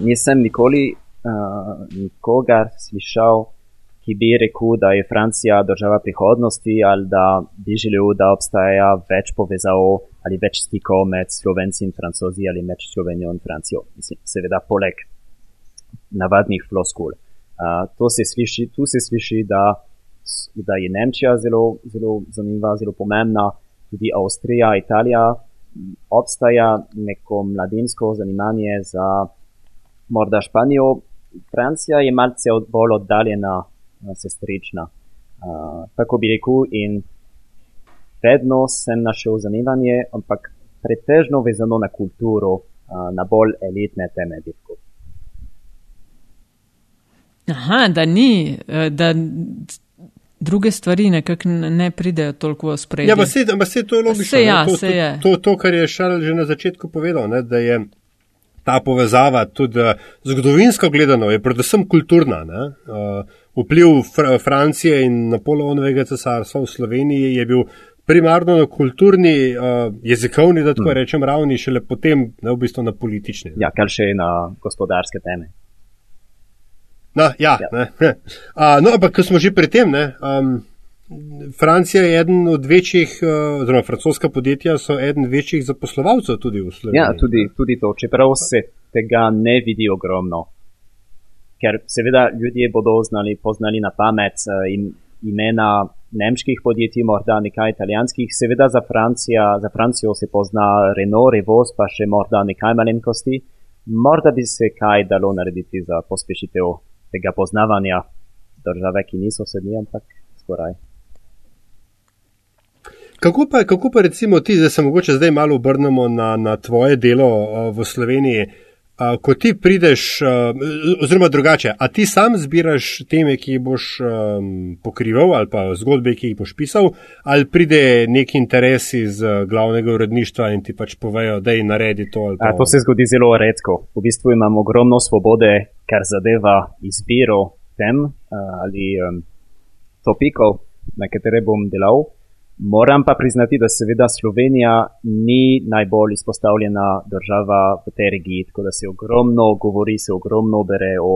nisem nikoli uh, nikogar slišal, ki bi rekel, da je Francija država prihodnosti ali da bi želel, da obstaja več povezav ali več stikov med Slovenci in Francozi ali med Slovenijo in Francijo. Mislim, seveda, poleg navadnih floskul. Uh, to se sliši, tu se sliši, da, da je Nemčija zelo, zelo zanimiva, zelo pomembna, tudi Avstrija, Italija. Obstaja neko mladinsko zanimanje za morda Španijo. Francija je malce bolj oddaljena sestrična. Uh, tako bi rekel, in vedno sem našel zanimanje, ampak pretežno vezano na kulturo, uh, na bolj elitne teme. Dirku. Aha, da ni, e, da druge stvari nekako ne pridejo toliko v sprejetje. Ja, pa se, pa se to je logično. Se ja, to, se to, je. To, to, kar je Šarl že na začetku povedal, ne, da je ta povezava tudi uh, zgodovinsko gledano, je predvsem kulturna. Ne, uh, vpliv Fr Francije in Napoleonovega cesarstva v Sloveniji je bil primarno na kulturni, uh, jezikovni, da tako hmm. rečem, ravni, šele potem ne v bistvu na politični. Ja, kar še na gospodarske teme. No, ja, ja. Uh, no, ampak ko smo že pri tem, ne, um, Francija je eden od večjih, oziroma uh, francoska podjetja so eden večjih zaposlovalcev tudi v Sloveniji. Ja, tudi, tudi to, čeprav se tega ne vidi ogromno ker seveda ljudje bodo znali, poznali na pamet uh, imena nemških podjetij, morda nekaj italijanskih, seveda za, Francija, za Francijo se pozna Renault, Revoz, pa še morda nekaj malenkosti. Morda bi se kaj dalo narediti za pospešitev tega poznavanja države, ki niso sedmi, ampak skoraj. Kako pa, kako pa recimo ti, da se mogoče zdaj malo obrnemo na, na tvoje delo v Sloveniji? Ko ti prideš, oziroma drugače, a ti sam zbiraš teme, ki jih boš um, pokrival, ali pa zgodbe, ki jih boš pisal, ali pride nek interes iz glavnega uredništva in ti pač povejo, da je naredi to. A, to se zgodi zelo redko. V bistvu imam ogromno svobode, kar zadeva izbiro tem ali um, topikov, na katere bom delal. Moram pa priznati, da seveda Slovenija ni najbolj izpostavljena država v tej regiji, tako da se ogromno govori, se ogromno bere o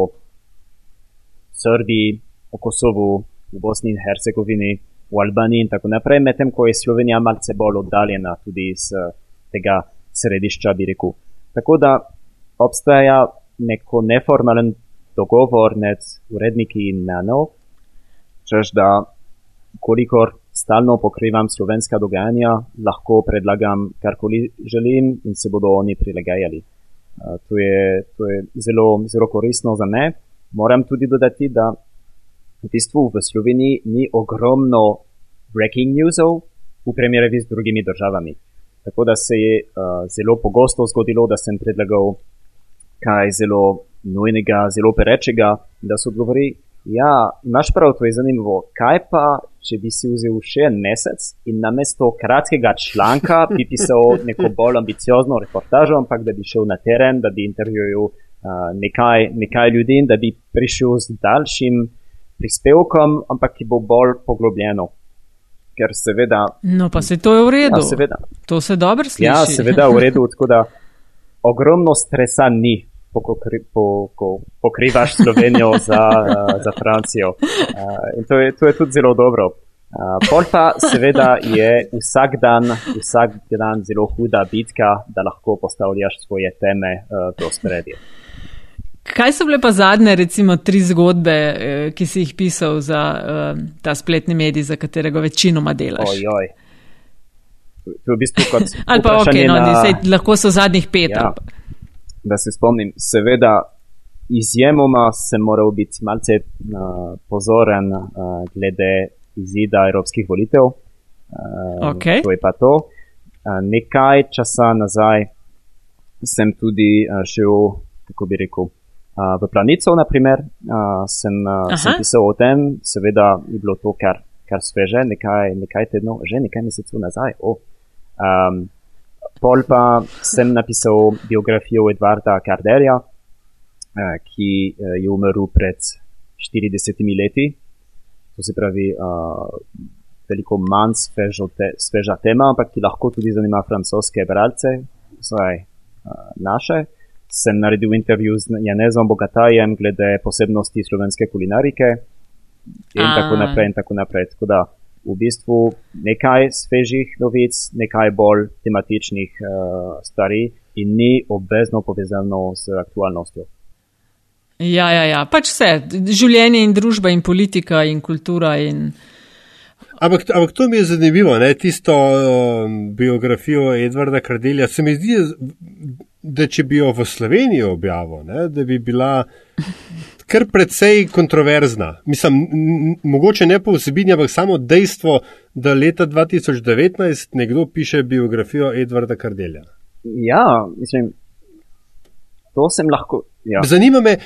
Srbiji, o Kosovu, v Bosni in Hercegovini, v Albaniji in tako naprej, medtem ko je Slovenija malce bolj oddaljena tudi iz tega središča, bi rekel. Tako da obstaja neko neformalen dogovor med uredniki in mano, čež da kolikor stalno pokrivam slovenska dogajanja, lahko predlagam karkoli želim in se bodo oni prilagajali. Uh, to je, to je zelo, zelo koristno za me. Moram tudi dodati, da v bistvu v Sloveniji ni ogromno breaking newsov v primerjavi z drugimi državami. Tako da se je uh, zelo pogosto zgodilo, da sem predlagal kaj zelo nujnega, zelo perečega, da so odgovorili, Ja, imaš prav, to je zanimivo. Kaj pa, če bi si vzel še en mesec in namesto kratkega članka bi pisal neko bolj ambiciozno reportažo, ampak da bi šel na teren, da bi intervjuval uh, nekaj, nekaj ljudi in da bi prišel z daljšim prispevkom, ampak ki bo bolj poglobljeno. Ker seveda. No, pa se to je v redu. Ja, seveda. To se dobro sliši. Ja, seveda v redu, tako da ogromno stresa ni pokrivaš Slovenijo za, uh, za Francijo. Uh, in to je, to je tudi zelo dobro. Uh, pol pa seveda je vsak dan, vsak dan zelo huda bitka, da lahko postavljaš svoje teme uh, v spredje. Kaj so bile pa zadnje, recimo, tri zgodbe, ki si jih pisal za uh, ta spletni medij, za katerega večinoma delaš? Ojoj. To je v bistvu kot. Ali pa ok, no, na... sej, lahko so zadnjih pet. Ja da se spomnim, seveda, izjemoma sem moral biti malce uh, pozoren uh, glede izida evropskih volitev. Uh, okay. To je pa to. Uh, nekaj časa nazaj sem tudi uh, šel, kako bi rekel, uh, v planico, naprimer, uh, sem, uh, sem pisal o tem, seveda je bilo to kar, kar sveže, nekaj, nekaj tednov, že nekaj mesecev nazaj. Oh. Um, Pol pa sem napisal biografijo Edvarda Karderja, eh, ki eh, je umrl pred 40 leti. To se pravi, veliko manj svežo te, sveža tema, ampak ki lahko tudi zanima francoske bralce, uh, naše. Sem naredil intervju z Janezom Bogatajem glede posebnosti slovenske kulinarike in A. tako naprej in tako naprej. Tako da v bistvu nekaj svežih novic, nekaj bolj tematičnih uh, stvari in ni obvezno povezano s aktualnostjo. Ja, ja, ja, pač vse, življenje in družba in politika in kultura. In... Ampak, ampak to mi je zanimivo, ne? tisto um, biografijo Edvarda Kardelja. Se mi zdi, da če bi jo v Sloveniji objavil, ne? da bi bila kar precej kontroverzna. Mislim, mogoče ne po vsebini, ampak samo dejstvo, da leta 2019 nekdo piše biografijo Edvarda Kardelja. Ja, mislim, to sem lahko. Ja. Zanima, me,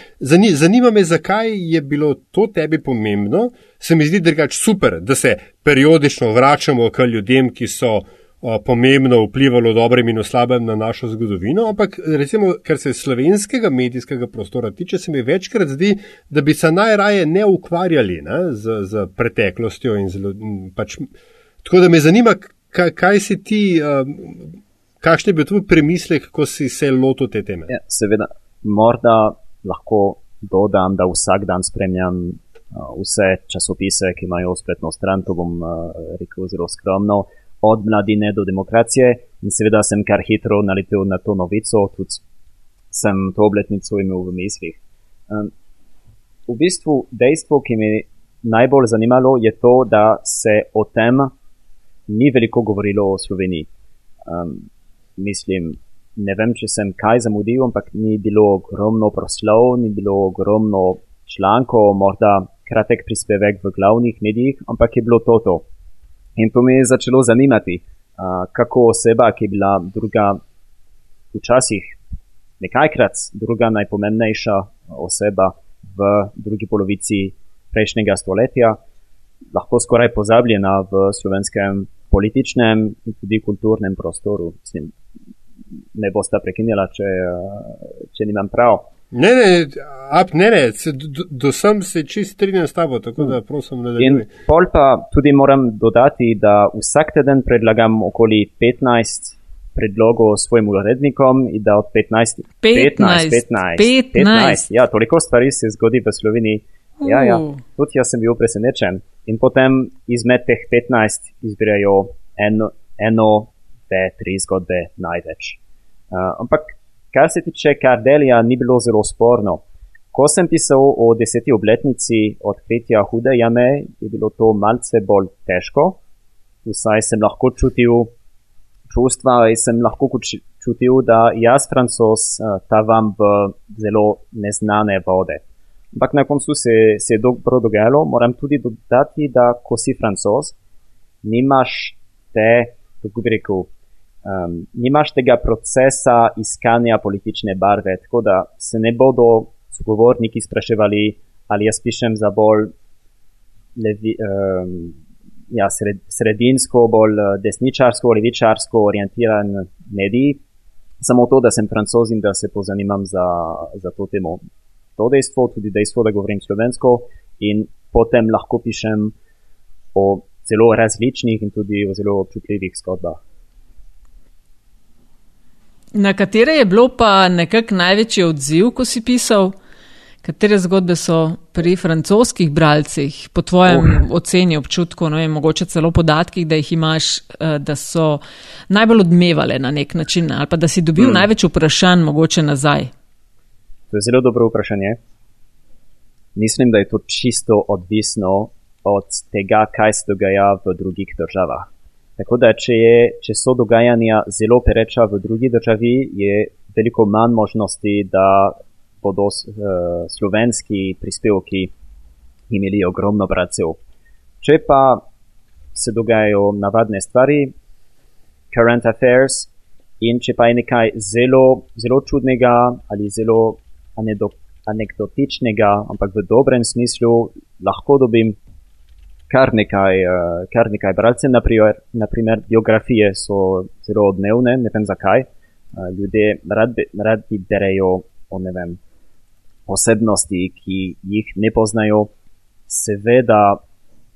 zanima me, zakaj je bilo to tebi pomembno. Se mi zdi drugač super, da se periodično vračamo k ljudem, ki so pomembno vplivali v dobrem in slabem na našo zgodovino. Ampak, recimo, kar se slovenskega medijskega prostora tiče, se mi večkrat zdi, da bi se najraje ne ukvarjali ne, z, z preteklostjo. Z, pač, tako da me zanima, kaj, kaj si ti. Um, Kakšen je bil tvoj premislek, ko si se lotil te teme? Ja, seveda, morda lahko dodam, da vsak dan spremljam uh, vse časopise, ki imajo spletno stran, to bom uh, rekel zelo skromno, od mladine do demokracije in seveda sem kar hitro naletel na to novico, tudi sem to obletnico imel v mislih. Um, v bistvu dejstvo, ki me najbolj zanimalo, je to, da se o tem ni veliko govorilo o Sloveniji. Um, mislim, ne vem, če sem kaj zamudil, ampak ni bilo ogromno proslov, ni bilo ogromno člankov, morda kratek prispevek v glavnih medijih, ampak je bilo to to. In to me je začelo zanimati, uh, kako oseba, ki je bila druga, včasih nekajkrat druga najpomembnejša oseba v drugi polovici prejšnjega stoletja, lahko skoraj pozabljena v slovenskem političnem in tudi kulturnem prostoru. Mislim, ne boste prekinjala, če, če nimam prav. Ne, ne, ap, ne, ne, do, do sem se čist strinjam s tabo, tako da prosim, da ne. Pol pa tudi moram dodati, da vsak teden predlagam okoli 15 predlogov svojim urednikom in da od 15, 15, 15, 15, 15. Ja, toliko stvari se zgodi v Sloveniji. Ja, ja, tudi jaz sem bil presenečen. In potem izmed teh 15 izbirajo eno, eno te tri zgodbe največ. Uh, ampak, kar se tiče Kardelija, ni bilo zelo sporno. Ko sem pisal o deseti obletnici odkritja hude jame, je bilo to malce bolj težko. Vsaj sem lahko čutil čustva in sem lahko čutil, da jaz, francos, uh, tavam v zelo neznane vode. Ampak na koncu se, se je dobro dogajalo. Moram tudi dodati, da ko si francos, nimaš te, kako bi rekel, um, nimaš tega procesa iskanja politične barve, tako da se ne bodo sogovorniki spraševali, ali jaz pišem za bolj levi, um, ja, sred, sredinsko, bolj eh, desničarsko, levičarsko orientiran medij. Samo to, da sem francos in da se pozanimam za, za to temo. To dejstvo, tudi dejstvo, da govorim slovensko in potem lahko pišem o zelo različnih in tudi o zelo občutljivih zgodbah. Na katere je bilo pa nekako največji odziv, ko si pisal? Katere zgodbe so pri francoskih bralcih, po tvojem oh. oceni, občutku, no, in mogoče celo podatkih, da jih imaš, eh, da so najbolj odmevale na nek način, ali pa da si dobil hmm. največ vprašanj, mogoče nazaj? To je zelo dobro vprašanje. Mislim, da je to čisto odvisno od tega, kaj se dogaja v drugih državah. Tako da, če, je, če so dogajanja zelo pereča v drugi državi, je veliko manj možnosti, da bodo uh, slovenski prispevki imeli ogromno bracov. Če pa se dogajajo navadne stvari, current affairs, in če pa je nekaj zelo, zelo čudnega ali zelo anekdotičnega, ampak v dobrem smislu, lahko dobim kar nekaj, uh, kar nekaj bralcev, naprimer, naprimer biografije so zelo odmevne, ne vem zakaj. Uh, ljudje radi, radi berejo o ne vem, osebnosti, ki jih ne poznajo. Seveda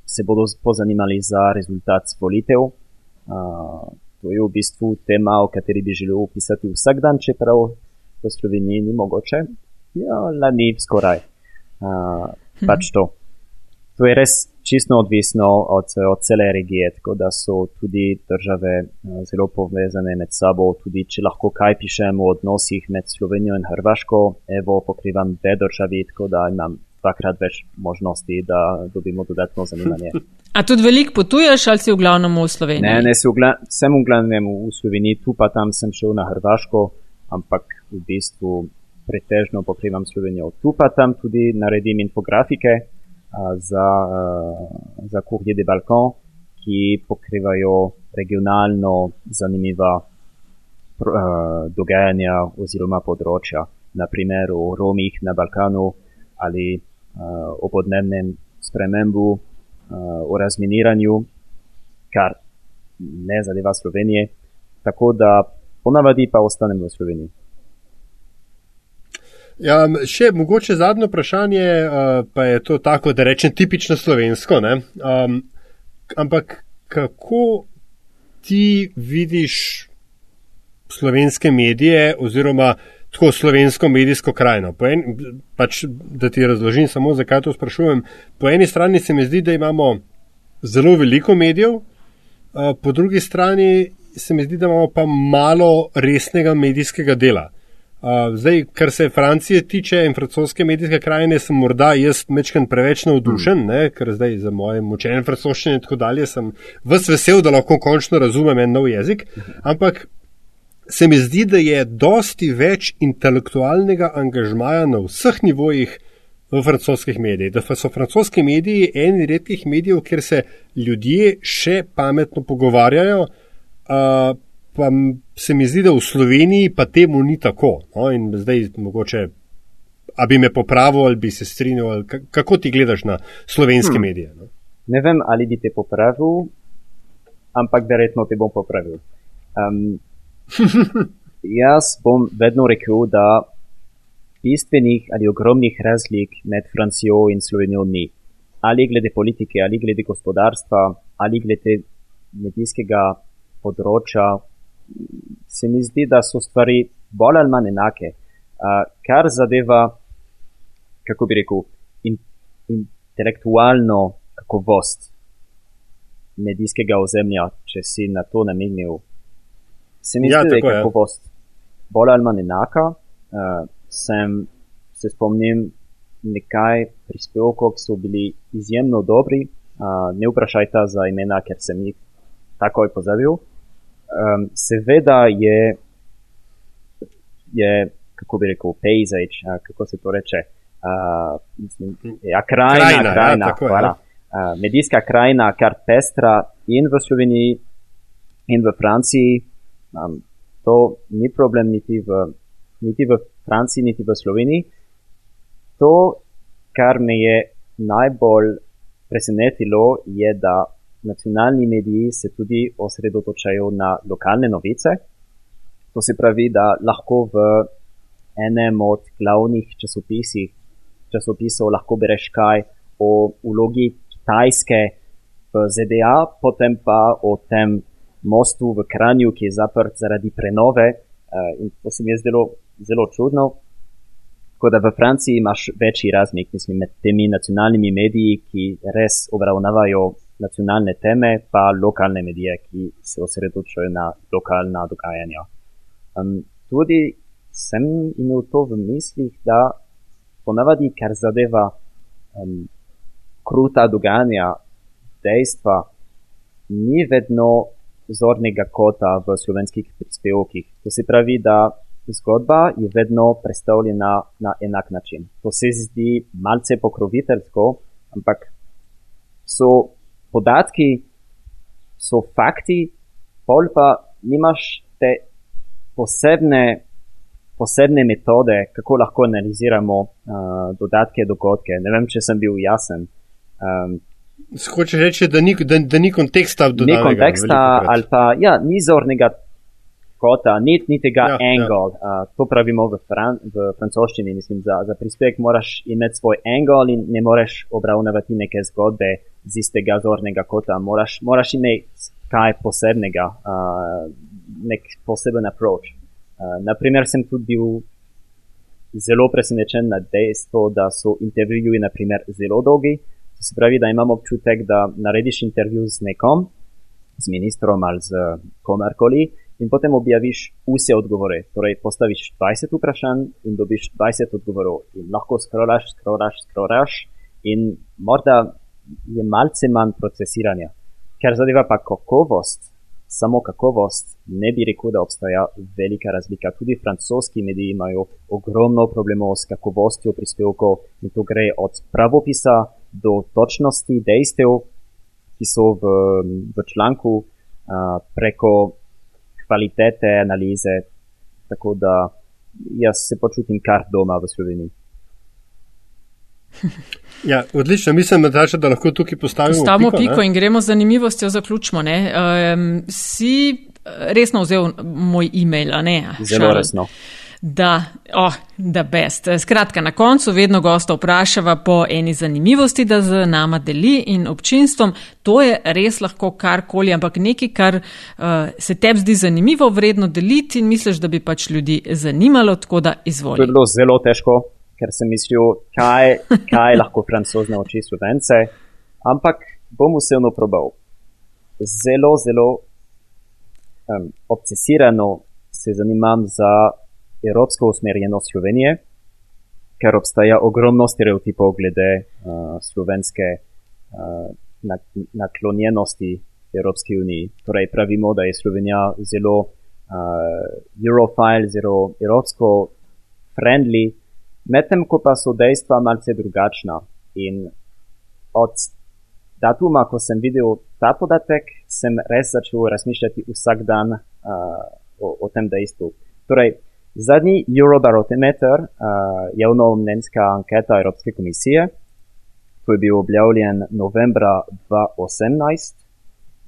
se bodo pozanimali za rezultat volitev. Uh, to je v bistvu tema, o kateri bi želel opisati vsak dan, čeprav v Sloveniji ni mogoče. Ja, lani skoraj. Uh, pač to. To je res čisto odvisno od, od cele regije, tako da so tudi države zelo povezane med sabo. Tudi če lahko kaj pišem o odnosih med Slovenijo in Hrvaško, evo pokrivam dve državi, tako da imam dvakrat več možnosti, da dobimo dodatno zanimanje. A tudi veliko potuješ ali si v glavnem v Sloveniji? Ne, ne v gla sem v glavnem v Sloveniji, tu pa tam sem šel na Hrvaško, ampak v bistvu pretežno pokrivam Slovenijo. Tu pa tam tudi naredim infografike za, za Courrier de Balkan, ki pokrivajo regionalno zanimiva dogajanja oziroma področja, naprimer o Romih na Balkanu ali o podnebnem spremembu, o razminiranju, kar ne zadeva Slovenije, tako da ponavadi pa ostanem v Sloveniji. Ja, še mogoče zadnje vprašanje, uh, pa je to tako, da rečem, tipično slovensko. Um, ampak kako ti vidiš slovenske medije oziroma tako slovensko medijsko krajino? En, pač, da ti razložim samo, zakaj to sprašujem. Po eni strani se mi zdi, da imamo zelo veliko medijev, uh, po drugi strani se mi zdi, da imamo pa malo resnega medijskega dela. Uh, zdaj, kar se Francije tiče in francoske medijske krajine, sem morda jaz mečken preveč navdušen, mm. ne, ker zdaj za moje močene francoščine in tako dalje sem vas vesel, da lahko končno razumem en nov jezik. Ampak se mi zdi, da je dosti več intelektualnega angažmaja na vseh nivojih v francoskih medijih. Da so francoski mediji eni redkih medijev, kjer se ljudje še pametno pogovarjajo. Uh, pa se mi zdi, da v Sloveniji pa temu ni tako. No? In zdaj mogoče, a bi me popravil ali bi se strinjal, ali kako ti gledaš na slovenske hmm. medije? No? Ne vem, ali bi te popravil, ampak verjetno te bom popravil. Um, jaz bom vedno rekel, da bistvenih ali ogromnih razlik med Francijo in Slovenijo ni. Ali glede politike, ali glede gospodarstva, ali glede medijskega področja, se mi zdi, da so stvari bolj ali manj enake. Uh, kar zadeva, kako bi rekel, in, intelektualno kakovost medijskega ozemlja, če si na to namenil, se mi ja, zdi, da je kakovost bolj ali manj enaka. Uh, sem se spomnim nekaj prispevkov, ki so bili izjemno dobri. Uh, ne vprašajte za imena, ker sem jih takoj pozabil. Um, seveda je, je, kako bi rekel, pejzač, kako se to reče. Uh, mislim, ja, krajina, ja, krajina ja, hvala. Uh, medijska krajina, kar pestra in v Sloveniji, in v Franciji. Um, to ni problem niti v, niti v Franciji, niti v Sloveniji. To, kar me je najbolj presenetilo, je, da nacionalni mediji se tudi osredotočajo na lokalne novice. To se pravi, da lahko v enem od glavnih časopisov lahko bereš kaj o vlogi Kitajske v ZDA, potem pa o tem mostu v Kranju, ki je zaprt zaradi prenove. Eh, in to se mi je zdelo zelo čudno. Tako da v Franciji imaš večji razmik mislim, med temi nacionalnimi mediji, ki res obravnavajo nacionalne teme, pa lokalne medije, ki se osredotočajo na lokalna dogajanja. Um, tudi sem imel to v mislih, da ponavadi, kar zadeva um, kruta dogajanja, dejstva, ni vedno zornega kota v slovenskih prispevkih. To se pravi, da zgodba je vedno predstavljena na enak način. To se zdi malce pokroviteljsko, ampak so podatki so fakti, pol pa nimaš te posebne, posebne metode, kako lahko analiziramo uh, dodatke, dogodke. Ne vem, če sem bil jasen. Um, Hočeš reči, da ni, da, da ni konteksta v dodatku? Ni konteksta ali pa ja, ni zornega kota, ni, ni tega ja, angle. Ja. Uh, to pravimo v, fran, v francoščini. Mislim, za, za prispevek moraš imeti svoj angle in ne moreš obravnavati neke zgodbe z istega zornega kota, moraš, moraš imeti kaj posebnega, uh, nek poseben approach. Uh, naprimer, sem tudi bil zelo presenečen nad dejstvo, da so intervjuji naprimer, zelo dolgi. To se pravi, da imam občutek, da narediš intervju z nekom, z ministrom ali z komarkoli in potem objaviš vse odgovore. Torej, postaviš 20 vprašanj in dobiš 20 odgovorov. In lahko skrolaš, skrolaš, skrolaš in morda je malce manj procesiranja. Ker zadeva pa kakovost, samo kakovost, ne bi rekel, da obstaja velika razlika. Tudi francoski mediji imajo ogromno problemov s kakovostjo prispevkov in to gre od pravopisa do točnosti dejstev, ki so v, v članku, a, preko kvalitete analize. Tako da jaz se počutim kar doma v Sloveniji. Ja, odlično, mislim, Nataša, da lahko tukaj postavimo, postavimo piko, piko in gremo z zanimivostjo zaključimo. Um, si resno vzel moj e-mail, a ne? Zelo Šal. resno. Da, oh, da best. Skratka, na koncu vedno gosta vprašava po eni zanimivosti, da z nama deli in občinstvom. To je res lahko karkoli, ampak nekaj, kar uh, se tebi zdi zanimivo, vredno deliti in misliš, da bi pač ljudi zanimalo, tako da izvoli. To je bilo zelo težko, ker sem mislil, kaj, kaj lahko francoz nauči slovence, ampak bom vseeno probal. Zelo, zelo um, obsesirano se zanimam za evropsko usmerjenost Slovenije, ker obstaja ogromno stereotipov glede uh, slovenske uh, naklonjenosti Evropski uniji. Torej pravimo, da je Slovenija zelo uh, eurofile, zelo evropsko friendly, medtem ko pa so dejstva malce drugačna. In od datuma, ko sem videl ta podatek, sem res začel razmišljati vsak dan uh, o, o tem dejstvu. Torej, zadnji Eurobarometer, uh, javno-mnenjska anketa Evropske komisije, ki je bil objavljen novembra 2018,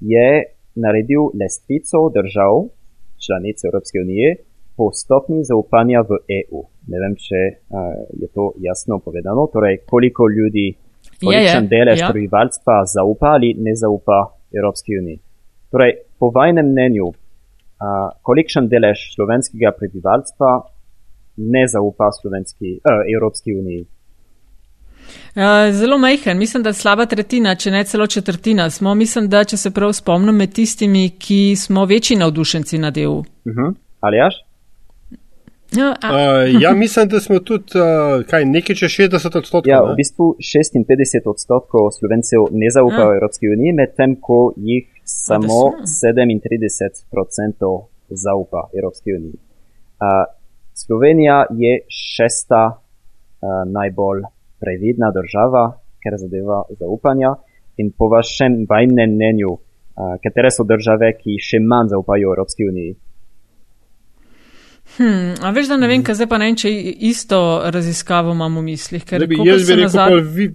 je naredil lestvico držav, članic Evropske unije, po stopni zaupanja v EU. Ne vem, če uh, je to jasno povedano. Torej, koliko ljudi, kolikšen delež ja. prebivalstva zaupa ali ne zaupa Evropski uniji. Torej, po vajnem mnenju, uh, kolikšen delež slovenskega prebivalstva ne zaupa slovenski, uh, Evropski uniji. Zelo majhen, mislim, da slaba tretjina, če ne celo četrtina smo. Mislim, da če se prav spomnim, med tistimi, ki smo večji navdušenci nad EU. Uh mhm. -huh. Ali jaš? No, uh, ja, mislim, da smo tudi uh, kaj, nekaj čez 60 odstotkov. Ja, v bistvu 56 odstotkov slovencev ne zaupajo Evropski uniji, medtem ko jih samo 37 odstotkov zaupa Evropski uniji. Uh, Slovenija je šesta uh, najbolj previdna država, ker zadeva zaupanja. In po vašem vajnem mnenju, uh, katere so države, ki še manj zaupajo Evropski uniji? Hmm, a veš, da ne vem, kaj zdaj pa ne vem, če isto raziskavo imamo v mislih. Ker bi jaz bi rekel, nazad, vi...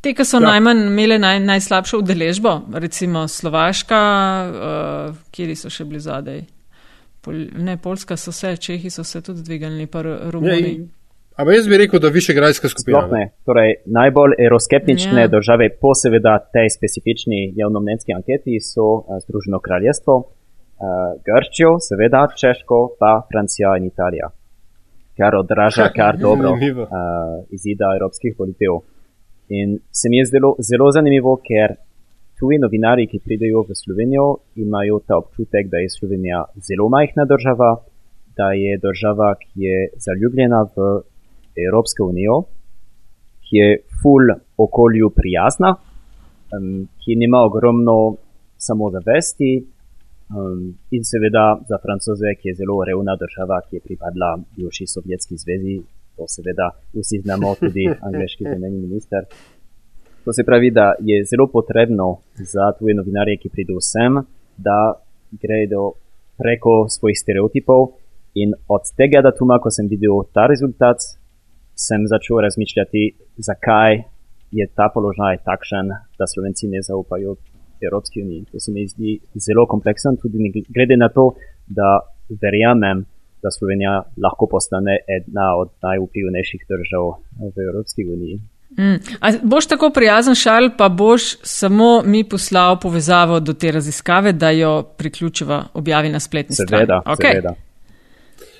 Te, ki so ja. najmanj imeli naj, najslabšo udeležbo, recimo Slovaška, uh, kjeri so še bili zadej. Pol, ne, Poljska so se, Čehi so se tudi dvigali, pa Romuni. Ja, Ampak jaz bi rekel, da više grajska skupina. Torej, najbolj euroskeptične ja. države po seveda tej specifični javnomnenjski anketi so uh, Združeno kraljestvo, Grčijo, seveda Češko, pa Francija in Italija, kar odraža kar dobro uh, izida evropskih volitev. In se mi je zelo, zelo zanimivo, ker tuji novinari, ki pridejo v Slovenijo, imajo ta občutek, da je Slovenija zelo majhna država, da je država, ki je zaljubljena v Evropsko unijo, ki je full okolju prijazna, um, ki nima ogromno samozavesti, Um, in seveda za francoze, ki je zelo revna država, ki je pripadla bivši Sovjetski zvezi, to seveda vsi znamo, tudi angliški zunanji minister. To se pravi, da je zelo potrebno za tuje novinarje, ki pridejo sem, da gredo preko svojih stereotipov in od tega datuma, ko sem videl ta rezultat, sem začel razmišljati, zakaj je ta položaj takšen, da slovenci ne zaupajo Evropski uniji. To se mi zdi zelo kompleksen, tudi glede na to, da verjamem, da Slovenija lahko postane ena od najvplivnejših držav v Evropski uniji. Mm. Boš tako prijazen, Šarl, pa boš samo mi poslal povezavo do te raziskave, da jo priključiva objavi na spletni strani. Seveda, okay. seveda.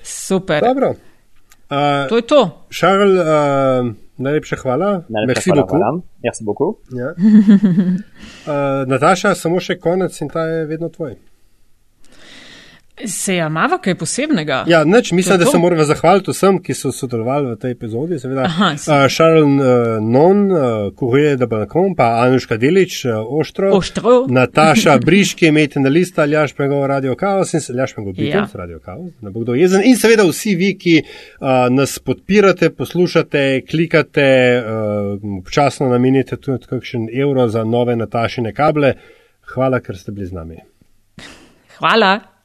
Super. Dobro. Uh, to je to. Šarl, uh, najlepša hvala. Najlepša hvala. hvala. Merci beaucoup. Ja. uh, Nataša, samo še konec in ta je vedno tvoj. Se je imava kaj posebnega? Ja, neč, mislim, da se moramo zahvaliti vsem, ki so sodelovali v tej epizodi. Seveda, Šarl uh, uh, Non, uh, Kuhuje da Balkon, pa Anuška Delič, uh, Oštro, Oštro. Nataša Briški, imejte na lista Aljaš Pengov Radio Chaos in Aljaš Pengov Beatles ja. Radio Chaos, ne bo kdo jezen. In seveda vsi vi, ki uh, nas podpirate, poslušate, klikate, uh, občasno namenite tudi kakšen evro za nove Natašine kable. Hvala, ker ste bili z nami. Hvala.